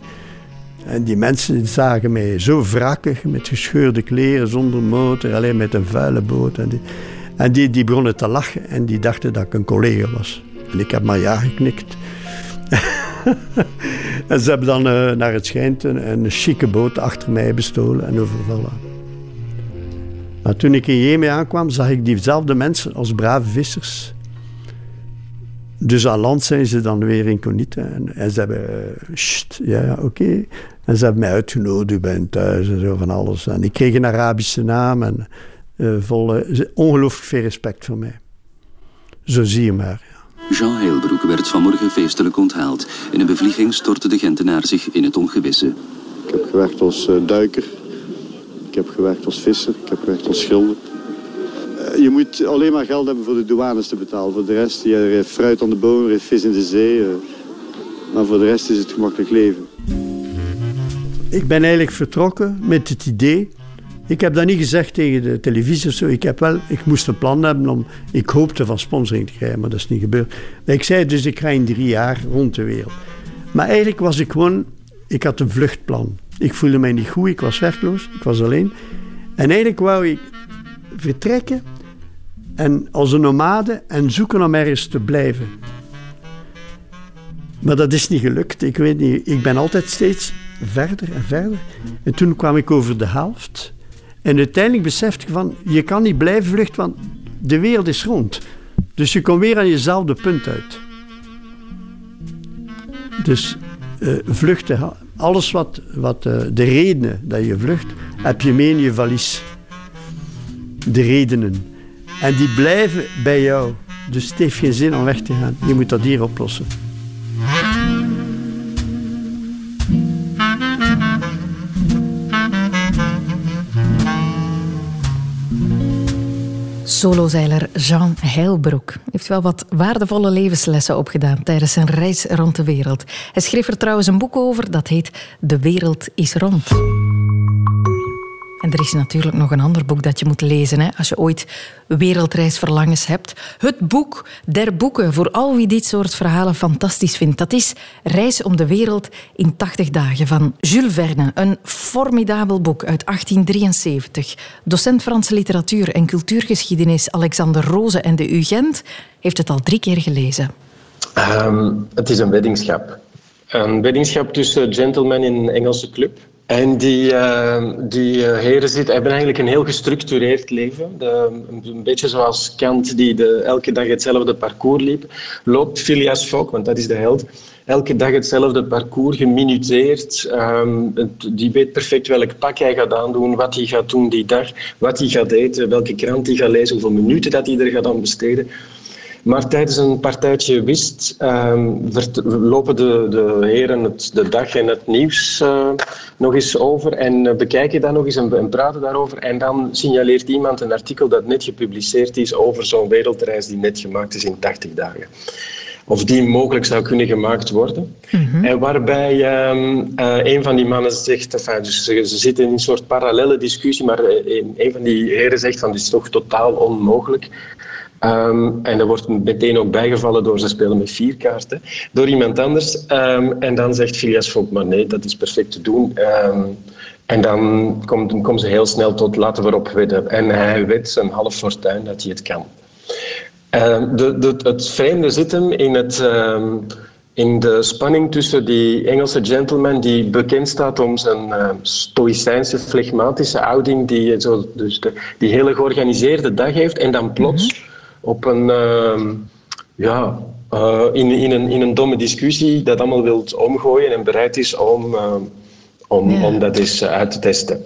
en die mensen zagen mij zo wrakkig, met gescheurde kleren, zonder motor, alleen met een vuile boot. En die, en die, die begonnen te lachen en die dachten dat ik een collega was. En ik heb maar ja geknikt. [LAUGHS] [LAUGHS] en ze hebben dan, uh, naar het schijnt, een, een chique boot achter mij bestolen en overvallen. Maar toen ik in Jemen aankwam, zag ik diezelfde mensen als brave vissers. Dus aan land zijn ze dan weer incognito. En, en ze hebben, sst, ja, oké. En ze hebben mij uitgenodigd, u bent thuis en zo van alles. En ik kreeg een Arabische naam en uh, ongelooflijk veel respect voor mij. Zo zie je maar. Jean Heilbroek werd vanmorgen feestelijk onthaald. In een bevlieging stortte de Gentenaar zich in het ongewisse. Ik heb gewerkt als uh, duiker. Ik heb gewerkt als visser. Ik heb gewerkt als schilder. je moet alleen maar geld hebben voor de douanes te betalen. Voor de rest, je heeft fruit aan de bomen, je heeft vis in de zee. maar voor de rest is het gemakkelijk leven. Ik ben eigenlijk vertrokken met het idee. Ik heb dat niet gezegd tegen de televisie of zo. Ik, heb wel, ik moest een plan hebben om. Ik hoopte van sponsoring te krijgen, maar dat is niet gebeurd. Ik zei dus: ik ga in drie jaar rond de wereld. Maar eigenlijk was ik gewoon. Ik had een vluchtplan. Ik voelde mij niet goed, ik was werkloos, ik was alleen. En eigenlijk wou ik vertrekken en als een nomade en zoeken om ergens te blijven. Maar dat is niet gelukt. Ik weet niet, ik ben altijd steeds verder en verder. En toen kwam ik over de helft. En uiteindelijk beseft je van, je kan niet blijven vluchten, want de wereld is rond. Dus je komt weer aan jezelfde punt uit. Dus uh, vluchten, alles wat, wat uh, de redenen dat je vlucht, heb je mee in je valies. De redenen. En die blijven bij jou. Dus het heeft geen zin om weg te gaan. Je moet dat hier oplossen. Solozeiler Jean Heilbroek heeft wel wat waardevolle levenslessen opgedaan tijdens zijn reis rond de wereld. Hij schreef er trouwens een boek over dat heet De wereld is rond. En er is natuurlijk nog een ander boek dat je moet lezen hè, als je ooit wereldreisverlangens hebt. Het boek der boeken voor al wie dit soort verhalen fantastisch vindt. Dat is Reis om de wereld in 80 dagen van Jules Verne. Een formidabel boek uit 1873. Docent Franse literatuur en cultuurgeschiedenis Alexander Roze en de UGent heeft het al drie keer gelezen. Um, het is een weddingschap. Een weddingschap tussen gentlemen in een Engelse club. En die, uh, die uh, heren zit, hebben eigenlijk een heel gestructureerd leven. De, een beetje zoals Kant, die de, elke dag hetzelfde parcours liep, loopt Phileas Fogg, want dat is de held, elke dag hetzelfde parcours, geminuteerd. Um, die weet perfect welk pak hij gaat aandoen, wat hij gaat doen die dag, wat hij gaat eten, welke krant hij gaat lezen, hoeveel minuten dat hij er gaat aan besteden. Maar tijdens een partijtje wist um, lopen de, de heren het, de dag en het nieuws uh, nog eens over en uh, bekijken dat nog eens en, en, praten daarover. En dan signaleert iemand een artikel dat net gepubliceerd is over zo'n wereldreis die net gemaakt is in 80 dagen. Of die mogelijk zou kunnen gemaakt worden. Mm -hmm. En waarbij um, uh, een van die mannen zegt, enfin, dus ze, ze, zitten in een soort parallele discussie, maar een, een van die heren zegt van dit is toch totaal onmogelijk. Um, en dat wordt meteen ook bijgevallen door ze spelen met vier kaarten, door iemand anders. Um, en dan zegt Phileas Fogg, maar nee, dat is perfect te doen. Um, en dan komt, komen ze heel snel tot laten we erop wedden. En hij weet zijn half fortuin dat hij het kan. De, de, het vreemde zit hem in, het, in de spanning tussen die Engelse gentleman die bekend staat om zijn uh, stoïcijnse, flegmatische houding, die, zo, dus de, die hele georganiseerde dag heeft, en dan plots... Op een, uh, ja, uh, in, in, een, in een domme discussie dat allemaal wilt omgooien en bereid is om, uh, om, ja. om dat eens uit te testen.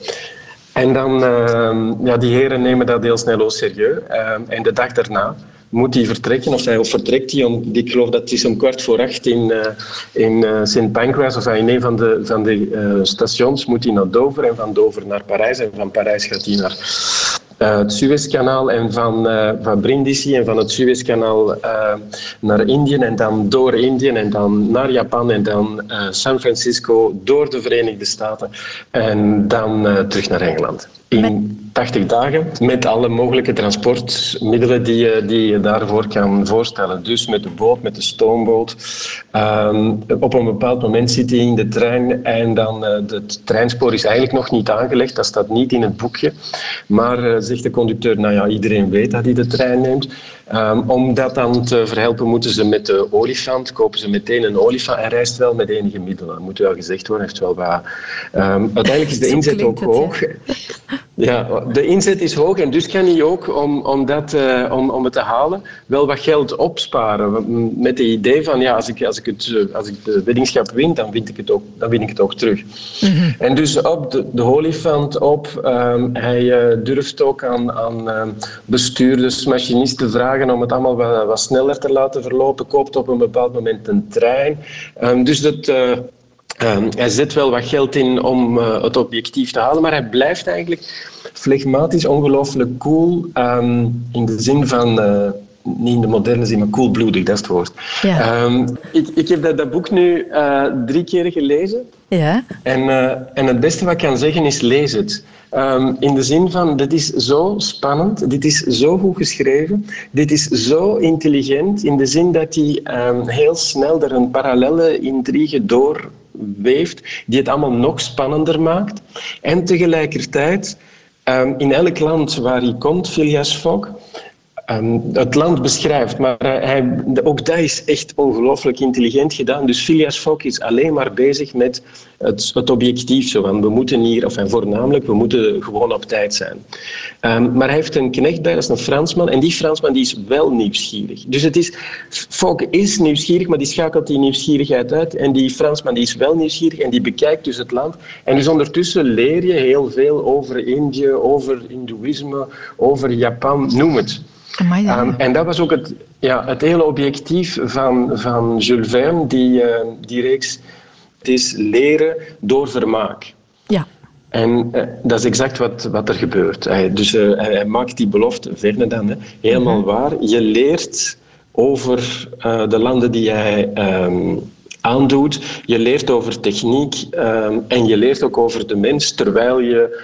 En dan, uh, ja, die heren nemen dat heel snel au serieus. en de dag daarna moet hij vertrekken, of hij of vertrekt hij om, ik geloof dat het is om kwart voor acht in, in St. Pancras, of in een van de, van de uh, stations, moet hij naar Dover en van Dover naar Parijs en van Parijs gaat hij naar uh, het Suezkanaal en van, uh, van Brindisi en van het Suezkanaal uh, naar Indië en dan door Indië en dan naar Japan en dan San Francisco door de Verenigde Staten en dan terug naar Engeland. In 80 dagen met alle mogelijke transportmiddelen die je, die je daarvoor kan voorstellen. Dus met de boot, met de stoomboot. Um, op een bepaald moment zit hij in de trein en dan het treinspoor is eigenlijk nog niet aangelegd. Dat staat niet in het boekje. Maar zegt de conducteur, nou ja, iedereen weet dat hij de trein neemt. Um, om dat dan te verhelpen, moeten ze met de olifant, kopen ze meteen een olifant. Hij reist wel met enige middelen, moet wel gezegd worden. Heeft wel wat, um, uiteindelijk is de [LAUGHS] inzet ook hoog. Ja, de inzet is hoog en dus kan hij ook, om, om, dat, uh, om, om het te halen, wel wat geld opsparen. Met het idee van, ja, als ik, als ik, het, als ik de weddingschap win, dan win ik het ook, dan win ik het ook terug. Mm -hmm. En dus op de, de olifant op, um, hij uh, durft ook aan, aan uh, bestuurders, machinisten vragen om het allemaal wat, sneller te laten verlopen, koopt op een bepaald moment een trein. Um, dus dat, uh, um, hij zet wel wat geld in om uh, het objectief te halen, maar hij blijft eigenlijk flegmatisch, ongelooflijk cool, um, in de zin van... Uh, niet in de moderne zin, maar koelbloedig, dat is het woord. Ja. Um, ik, ik heb dat, dat boek nu uh, drie keer gelezen. Ja. En, uh, en het beste wat ik kan zeggen is, lees het. Um, in de zin van, dit is zo spannend, dit is zo goed geschreven, dit is zo intelligent, in de zin dat hij um, heel snel er een parallelle intrigue doorweeft, die het allemaal nog spannender maakt. En tegelijkertijd, um, in elk land waar hij komt, Phileas Fogg, ehm, het land beschrijft. Maar hij, ook dat is echt ongelooflijk intelligent gedaan. Dus Phileas Fogg is alleen maar bezig met het, het objectief. Zo van, we moeten hier, of en voornamelijk, we moeten gewoon op tijd zijn. Ehm, maar hij heeft een knecht bij, dat is een Fransman. En die Fransman die is wel nieuwsgierig. Dus het is, Fogg is nieuwsgierig, maar die schakelt die nieuwsgierigheid uit. En die Fransman die is wel nieuwsgierig en die bekijkt dus het land. En dus ondertussen leer je heel veel over Indië, over Hindoeïsme, over Japan, noem het. Um, en dat was ook het, ja, het hele objectief van, van Jules Verne, die, uh, die reeks. Het is leren door vermaak. Ja. En uh, dat is exact wat, wat er gebeurt. Hij, dus uh, hij, maakt die belofte, Verne dan, hè, helemaal -hmm. waar. Je leert over de landen die hij um, aandoet. Je leert over techniek um, en je leert ook over de mens terwijl je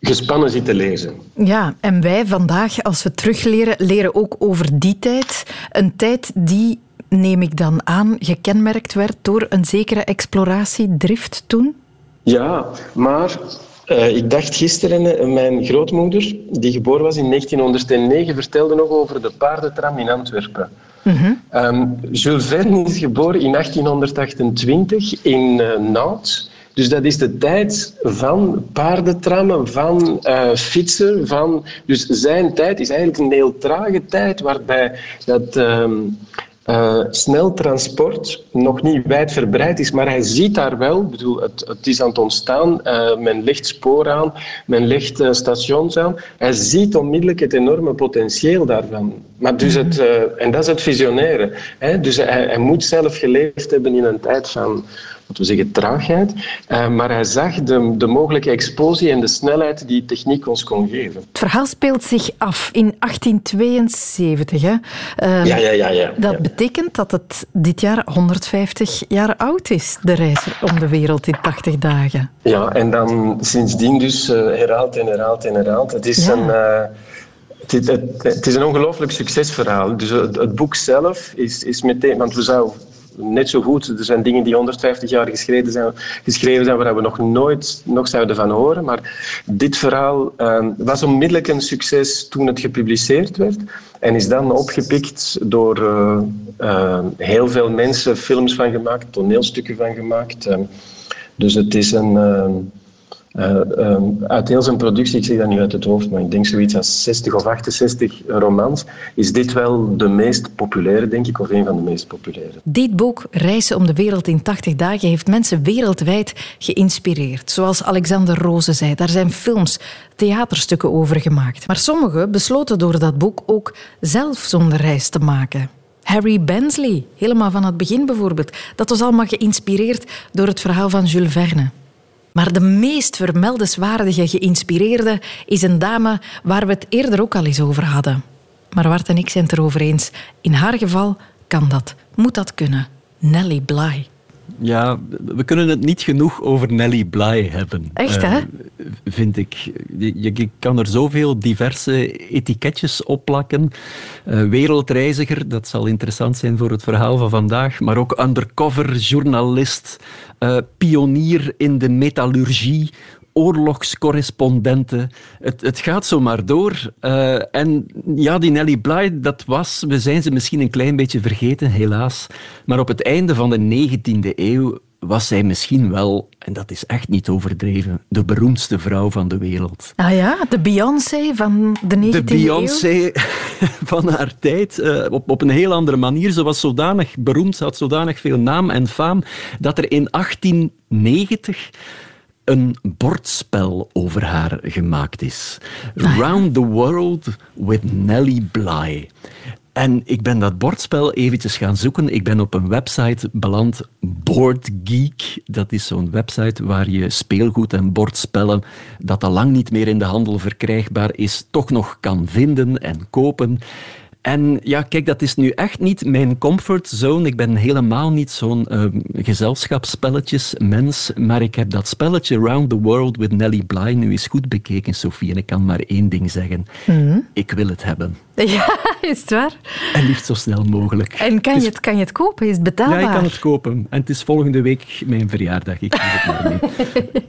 gespannen zit te lezen. Ja, en wij vandaag, als we terugleren, leren ook over die tijd. Een tijd die, neem ik dan aan, gekenmerkt werd door een zekere exploratiedrift toen? Ja, maar uh, ik dacht gisteren, uh, mijn grootmoeder, die geboren was in 1909, vertelde nog over de paardentram in Antwerpen. Mm -hmm. um, Jules Verne is geboren in 1828 in uh, Nantes. Dus dat is de tijd van paardentrammen, van uh, fietsen. Van, dus zijn tijd is eigenlijk een heel trage tijd waarbij dat um, uh, snel transport nog niet wijdverbreid is. Maar hij ziet daar wel, bedoel, het, het is aan het ontstaan, uh, men legt spoor aan, men legt uh, stations aan. Hij ziet onmiddellijk het enorme potentieel daarvan. Maar dus het, en dat is het visionaire. Hè? Dus hij, hij moet zelf geleefd hebben in een tijd van laten we zeggen, traagheid. Uh, maar hij zag de, de mogelijke explosie en de snelheid die techniek ons kon geven. Het verhaal speelt zich af in 1872. Hè? Uh, ja, ja, ja, ja. Dat ja. betekent dat het dit jaar 150 jaar oud is, de reis om de wereld in 80 dagen. Ja, en dan sindsdien dus uh, herhaald en herhaald en herhaald. Het is Ja. een... het, het, het is een ongelooflijk succesverhaal. Dus het, het boek zelf is, is meteen... Want we zouden net zo goed... Er zijn dingen die 150 jaar geschreven zijn, geschreven zijn waar we nog nooit nog zouden van horen. Maar dit verhaal eh, was onmiddellijk een succes toen het gepubliceerd werd. En is dan opgepikt door eh, eh, heel veel mensen, films van gemaakt, toneelstukken van gemaakt. Eh, dus het is een... eh, um, uit heel zijn productie, ik zeg dat nu uit het hoofd, maar ik denk zoiets als 60 of 68 romans, is dit wel de meest populaire, denk ik, of een van de meest populaire. Dit boek, Reizen om de wereld in 80 dagen, heeft mensen wereldwijd geïnspireerd. Zoals Alexander Roze zei, daar zijn films, theaterstukken over gemaakt. Maar sommigen besloten door dat boek ook zelf zo'n reis te maken. Harry Bensley, helemaal van het begin bijvoorbeeld. Dat was allemaal geïnspireerd door het verhaal van Jules Verne. Maar de meest vermeldenswaardige geïnspireerde is een dame waar we het eerder ook al eens over hadden. Maar Wart en ik zijn het erover eens. In haar geval kan dat, moet dat kunnen. Nellie Bly. Ja, we kunnen het niet genoeg over Nelly Bly hebben. Echt, hè? Uh, vind ik. Je, je, kan er zoveel diverse etiketjes op plakken. Uh, wereldreiziger, dat zal interessant zijn voor het verhaal van vandaag. Maar ook undercover journalist, uh, pionier in de metallurgie, oorlogscorrespondenten. Het, het gaat zo maar door. Uh, en ja, die Nelly Bly, dat was, we zijn ze misschien een klein beetje vergeten, helaas. Maar op het einde van de 19e eeuw was zij misschien wel, en dat is echt niet overdreven, de beroemdste vrouw van de wereld. Ah ja, de Beyoncé van de 19e De Beyoncé [LAUGHS] van haar tijd, uh, op, op een heel andere manier. Ze was zodanig beroemd, ze had zodanig veel naam en faam, dat er in 1890 een bordspel over haar gemaakt is. Ah, ja. Round the World with Nellie Bly. En ik ben dat bordspel eventjes gaan zoeken. Ik ben op een website beland, Board Geek. Dat is zo'n website waar je speelgoed en bordspellen, dat al lang niet meer in de handel verkrijgbaar is, toch nog kan vinden en kopen. En ja, kijk, dat is nu echt niet mijn comfortzone. Ik ben helemaal niet zo'n uh, gezelschapsspelletjesmens, maar ik heb dat spelletje Round the World with Nelly Bly nu eens goed bekeken, Sophie, en ik kan maar één ding zeggen. Mm. Ik wil het hebben. Ja, is het waar? En liefst zo snel mogelijk. En kan, je, het, kan je het kopen? Is het betaalbaar? Ja, ik kan het kopen. En het is volgende week mijn verjaardag. Ik het maar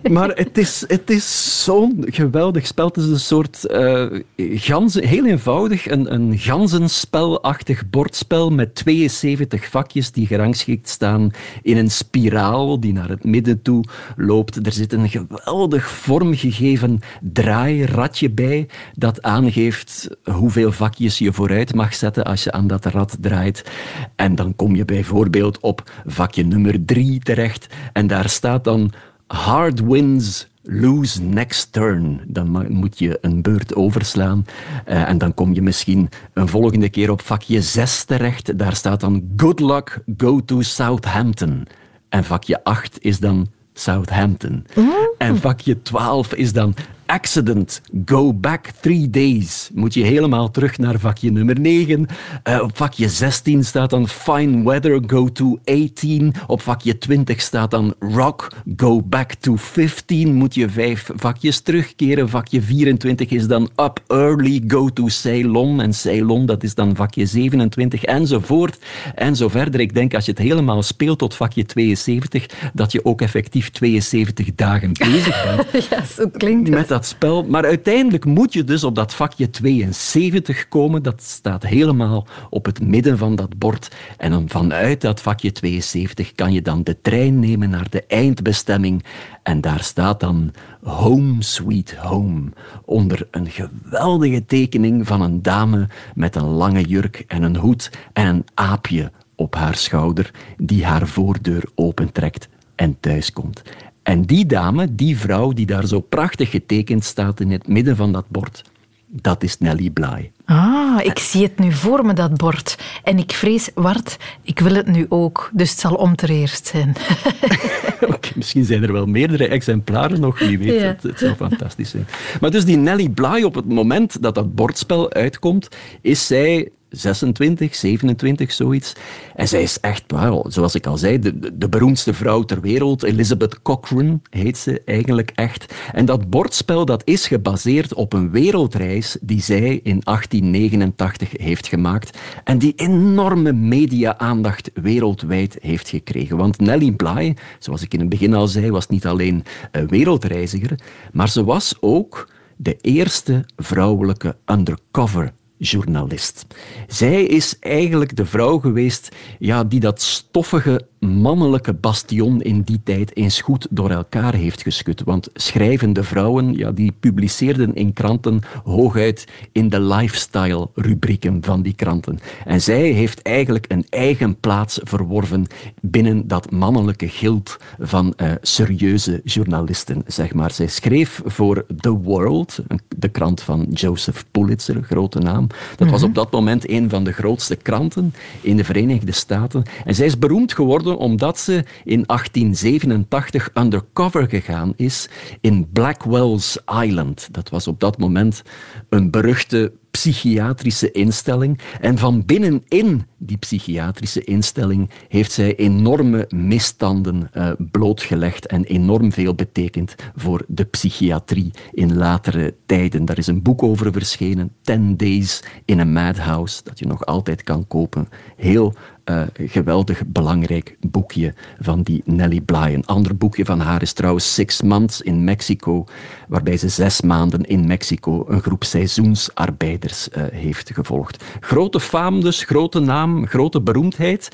mee. [LAUGHS] maar het is, het is zo'n geweldig spel. Het is een soort uh, ganzen, heel eenvoudig, een, een ganzenspelachtig bordspel met 72 vakjes die gerangschikt staan in een spiraal die naar het midden toe loopt. Er zit een geweldig vormgegeven draairatje bij dat aangeeft hoeveel vakjes je vooruit mag zetten als je aan dat rad draait. En dan kom je bijvoorbeeld op vakje nummer drie terecht en daar staat dan hard wins lose next turn. Dan moet je een beurt overslaan. Uh, en dan kom je misschien een volgende keer op vakje 6 terecht. Daar staat dan good luck, go to Southampton. En vakje 8 is dan Southampton. Mm. En vakje 12 is dan accident, go back three days. Moet je helemaal terug naar vakje nummer 9. Uh, op vakje 16 staat dan fine weather, go to 18. Op vakje 20 staat dan rock, go back to 15. Moet je vijf vakjes terugkeren. Vakje 24 is dan up early, go to Ceylon. En Ceylon, dat is dan vakje 27, enzovoort. En zo verder. Ik denk als je het helemaal speelt tot vakje 72, dat je ook effectief 72 dagen bezig bent. [LAUGHS] ja, zo klinkt het. Met dat spel. Maar uiteindelijk moet je dus op dat vakje 72 komen. Dat staat helemaal op het midden van dat bord. En vanuit dat vakje 72 kan je dan de trein nemen naar de eindbestemming. En daar staat dan Home Sweet Home. Onder een geweldige tekening van een dame met een lange jurk en een hoed en een aapje op haar schouder die haar voordeur opentrekt en thuiskomt. En die dame, die vrouw die daar zo prachtig getekend staat in het midden van dat bord, dat is Nelly Bly. Ah, ik zie het nu voor me, dat bord. En ik vrees, Wart, ik wil het nu ook. Dus het zal om eerst zijn. [LAUGHS] [LAUGHS] okay, misschien zijn er wel meerdere exemplaren nog, wie weet. Ja. Het, het zou fantastisch zijn. Maar dus die Nelly Bly, op het moment dat dat bordspel uitkomt, is zij 26, 27, zoiets. En zij is echt, zoals ik al zei, de, de beroemdste vrouw ter wereld. Elizabeth Cochrane heet ze eigenlijk echt. En dat bordspel dat is gebaseerd op een wereldreis die zij in 1889 heeft gemaakt. En die enorme media-aandacht wereldwijd heeft gekregen. Want Nellie Bly, zoals ik in het begin al zei, was niet alleen een wereldreiziger, maar ze was ook de eerste vrouwelijke undercover journalist. Zij is eigenlijk de vrouw geweest ja, die dat stoffige mannelijke bastion in die tijd eens goed door elkaar heeft geschud. Want schrijvende vrouwen ja, die publiceerden in kranten hooguit in de lifestyle-rubrieken van die kranten. En zij heeft eigenlijk een eigen plaats verworven binnen dat mannelijke gild van uh, serieuze journalisten. Zeg maar. Zij schreef voor The World, de krant van Joseph Pulitzer, grote naam. Dat was op dat moment een van de grootste kranten in de Verenigde Staten. En zij is beroemd geworden omdat ze in 1887 undercover gegaan is in Blackwell's Island. Dat was op dat moment een beruchte psychiatrische instelling. En van binnenin die psychiatrische instelling heeft zij enorme misstanden uh, blootgelegd en enorm veel betekend voor de psychiatrie in latere tijden. Daar is een boek over verschenen, Ten Days in a Madhouse, dat je nog altijd kan kopen. Heel uh, geweldig belangrijk boekje van die Nellie Bly. Een ander boekje van haar is trouwens Six Months in Mexico, waarbij ze zes maanden in Mexico een groep seizoensarbeiders uh, heeft gevolgd. Grote faam dus, grote naam, grote beroemdheid.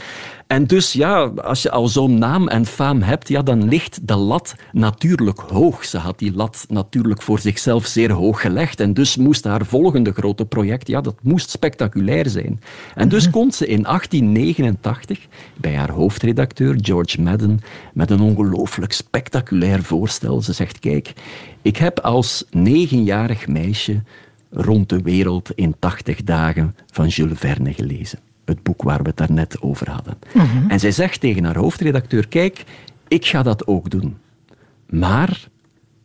En dus ja, als je al zo'n naam en faam hebt, ja, dan ligt de lat natuurlijk hoog. Ze had die lat natuurlijk voor zichzelf zeer hoog gelegd. En dus moest haar volgende grote project, ja, dat moest spectaculair zijn. En dus komt ze in 1889 bij haar hoofdredacteur George Madden met een ongelooflijk spectaculair voorstel. Ze zegt, kijk, ik heb als negenjarig meisje rond de wereld in 80 dagen van Jules Verne gelezen het boek waar we het daarnet over hadden. Mhm. En zij zegt tegen haar hoofdredacteur, kijk, ik ga dat ook doen. Maar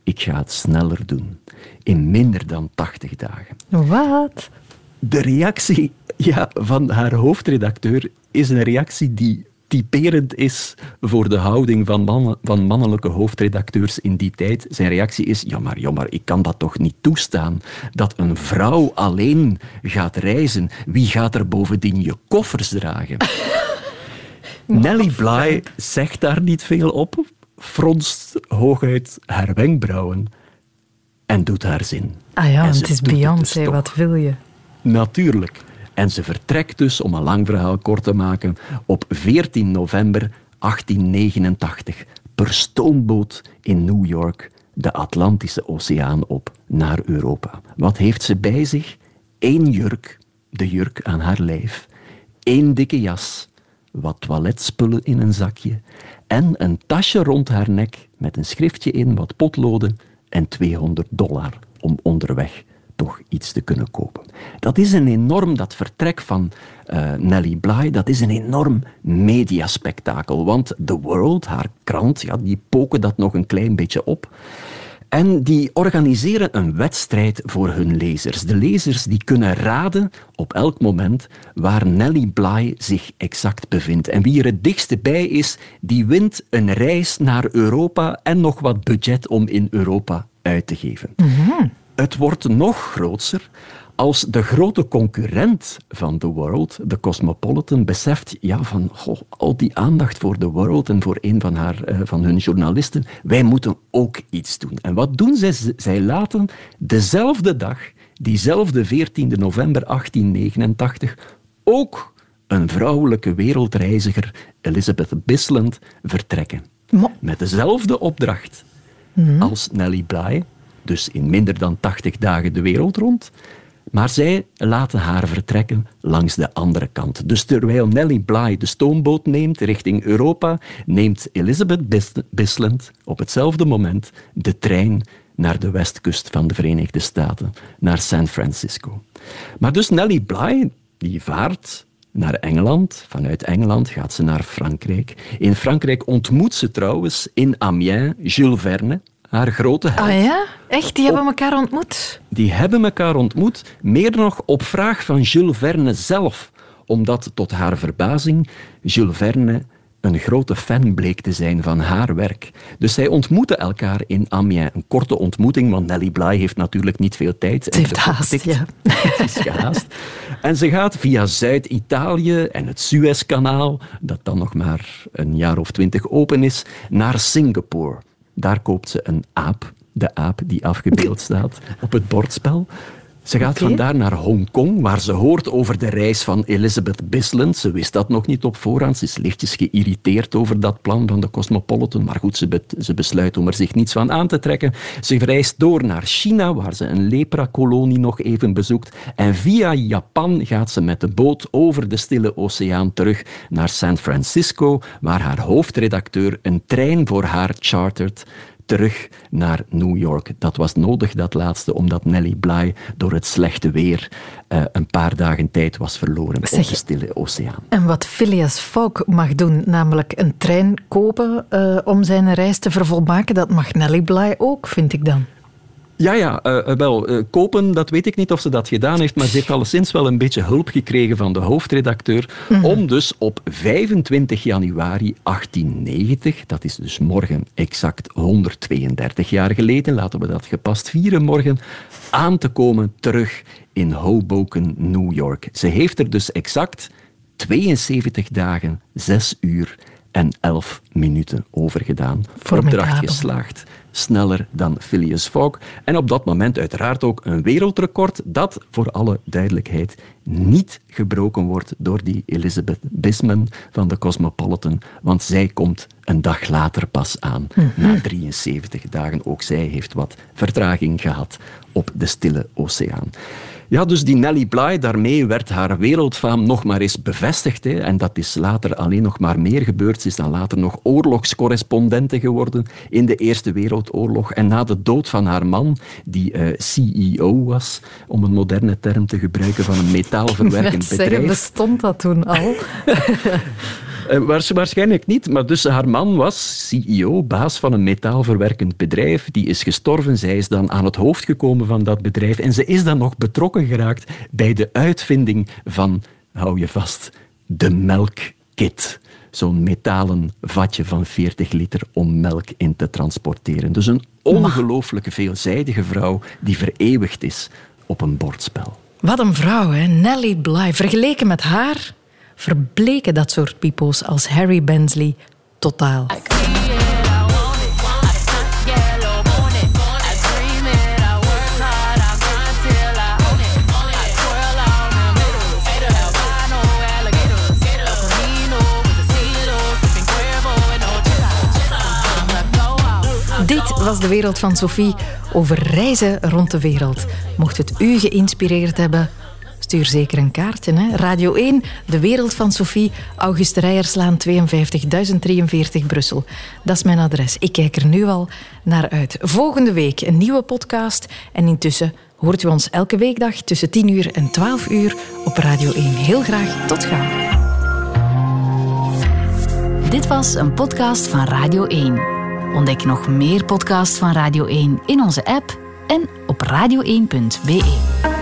ik ga het sneller doen. In minder dan 80 dagen. Wat? De reactie Ja, van haar hoofdredacteur is een reactie die typerend is voor de houding van, mannen, van mannelijke hoofdredacteurs in die tijd. Zijn reactie is, ja maar, ja maar, ik kan dat toch niet toestaan, dat een vrouw alleen gaat reizen. Wie gaat er bovendien je koffers dragen? [LAUGHS] Nelly Bly zegt daar niet veel op, fronst hooguit haar wenkbrauwen en doet haar zin. Ah ja, het is dus Beyoncé, toch. wat wil je? Natuurlijk. En ze vertrekt dus, om een lang verhaal kort te maken, op 14 november 1889 per stoomboot in New York de Atlantische Oceaan op naar Europa. Wat heeft ze bij zich? Eén jurk, de jurk aan haar lijf, één dikke jas, wat toiletspullen in een zakje en een tasje rond haar nek met een schriftje in, wat potloden en 200 dollar om onderweg toch iets te kunnen kopen. Dat is een enorm, dat vertrek van eh, Nellie Bly, dat is een enorm mediaspectakel. Want The World, haar krant, ja, die poken dat nog een klein beetje op. En die organiseren een wedstrijd voor hun lezers. De lezers die kunnen raden op elk moment waar Nellie Bly zich exact bevindt. En wie er het dichtste bij is, die wint een reis naar Europa en nog wat budget om in Europa uit te geven. Het wordt nog groter als de grote concurrent van The World, de Cosmopolitan, beseft ja, van goh, al die aandacht voor The World en voor een van, haar, eh, van hun journalisten, wij moeten ook iets doen. En wat doen zij? Zij laten dezelfde dag, diezelfde 14 november 1889, ook een vrouwelijke wereldreiziger, Elizabeth Bisland, vertrekken. Met dezelfde opdracht als Nellie Bly, dus in minder dan 80 dagen de wereld rond. Maar zij laten haar vertrekken langs de andere kant. Dus terwijl Nellie Bly de stoomboot neemt richting Europa, neemt Elizabeth Bis- Bisland op hetzelfde moment de trein naar de westkust van de Verenigde Staten, naar San Francisco. Maar dus Nellie Bly, die vaart naar Engeland. Vanuit Engeland gaat ze naar Frankrijk. In Frankrijk ontmoet ze trouwens in Amiens Jules Verne, haar grote held. Ah ja? Echt? Die hebben elkaar ontmoet? Die hebben elkaar ontmoet, meer nog op vraag van Jules Verne zelf. Omdat tot haar verbazing Jules Verne een grote fan bleek te zijn van haar werk. Dus zij ontmoeten elkaar in Amiens. Een korte ontmoeting, want Nellie Bly heeft natuurlijk niet veel tijd. Ze heeft haast, ja. [LAUGHS] Het is gehaast. En ze gaat via Zuid-Italië en het Suezkanaal, dat dan nog maar een jaar of twintig open is, naar Singapore. Daar koopt ze een aap, de aap die afgebeeld [LAUGHS] staat op het bordspel. Ze gaat Oké. vandaar naar Hongkong, waar ze hoort over de reis van Elizabeth Bisland. Ze wist dat nog niet op voorhand. Ze is lichtjes geïrriteerd over dat plan van de Cosmopolitan. Maar goed, ze, be- ze besluit om er zich niets van aan te trekken. Ze reist door naar China, waar ze een lepra-kolonie nog even bezoekt. En via Japan gaat ze met de boot over de Stille Oceaan terug naar San Francisco, waar haar hoofdredacteur een trein voor haar chartert terug naar New York. Dat was nodig, dat laatste, omdat Nellie Bly door het slechte weer eh, een paar dagen tijd was verloren op de Stille Oceaan. En wat Phileas Fogg mag doen, namelijk een trein kopen eh, om zijn reis te vervolmaken, dat mag Nellie Bly ook, vind ik dan. Ja, ja, eh, eh, wel, eh, kopen, dat weet ik niet of ze dat gedaan heeft, maar ze heeft alleszins wel een beetje hulp gekregen van de hoofdredacteur Mhm. om dus op 25 januari 1890, dat is dus morgen exact 132 jaar geleden, laten we dat gepast vieren morgen, aan te komen terug in Hoboken, New York. Ze heeft er dus exact 72 dagen, 6 uur en 11 minuten over gedaan. Formidabel. Opdracht geslaagd. Sneller dan Phileas Fogg. En op dat moment uiteraard ook een wereldrecord dat, voor alle duidelijkheid, niet gebroken wordt door die Elizabeth Bisman van de Cosmopolitan. Want zij komt een dag later pas aan. Na 73 dagen. Ook zij heeft wat vertraging gehad op de Stille Oceaan. Ja, dus die Nellie Bly, daarmee werd haar wereldfaam nog maar eens bevestigd. Hè. En dat is later alleen nog maar meer gebeurd. Ze is dan later nog oorlogscorrespondente geworden in de Eerste Wereldoorlog. En na de dood van haar man, die eh, CEO was, om een moderne term te gebruiken van een metaalverwerkend [LAUGHS] Net zeggen, bedrijf. bestond dat toen al? [LAUGHS] Uh, waarschijnlijk niet, maar dus haar man was CEO, baas van een metaalverwerkend bedrijf. Die is gestorven. Zij is dan aan het hoofd gekomen van dat bedrijf. En ze is dan nog betrokken geraakt bij de uitvinding van, hou je vast, de melkkit zo'n metalen vatje van 40 liter om melk in te transporteren. Dus een ongelooflijke veelzijdige vrouw die vereeuwigd is op een bordspel. Wat een vrouw, hè? Nellie Bly. Vergeleken met haar verbleken dat soort pipo's als Harry Bensley totaal. Dit was de wereld van Sophie over reizen rond de wereld. Mocht het u geïnspireerd hebben, stuur zeker een kaartje. Hè? Radio 1, De Wereld van Sophie, Auguste Rijerslaan 52 1043 Brussel. Dat is mijn adres. Ik kijk er nu al naar uit. Volgende week een nieuwe podcast. En intussen hoort u ons elke weekdag tussen 10 uur en 12 uur op Radio 1. Heel graag tot gauw. Dit was een podcast van Radio 1. Ontdek nog meer podcasts van Radio 1 in onze app en op radio1.be.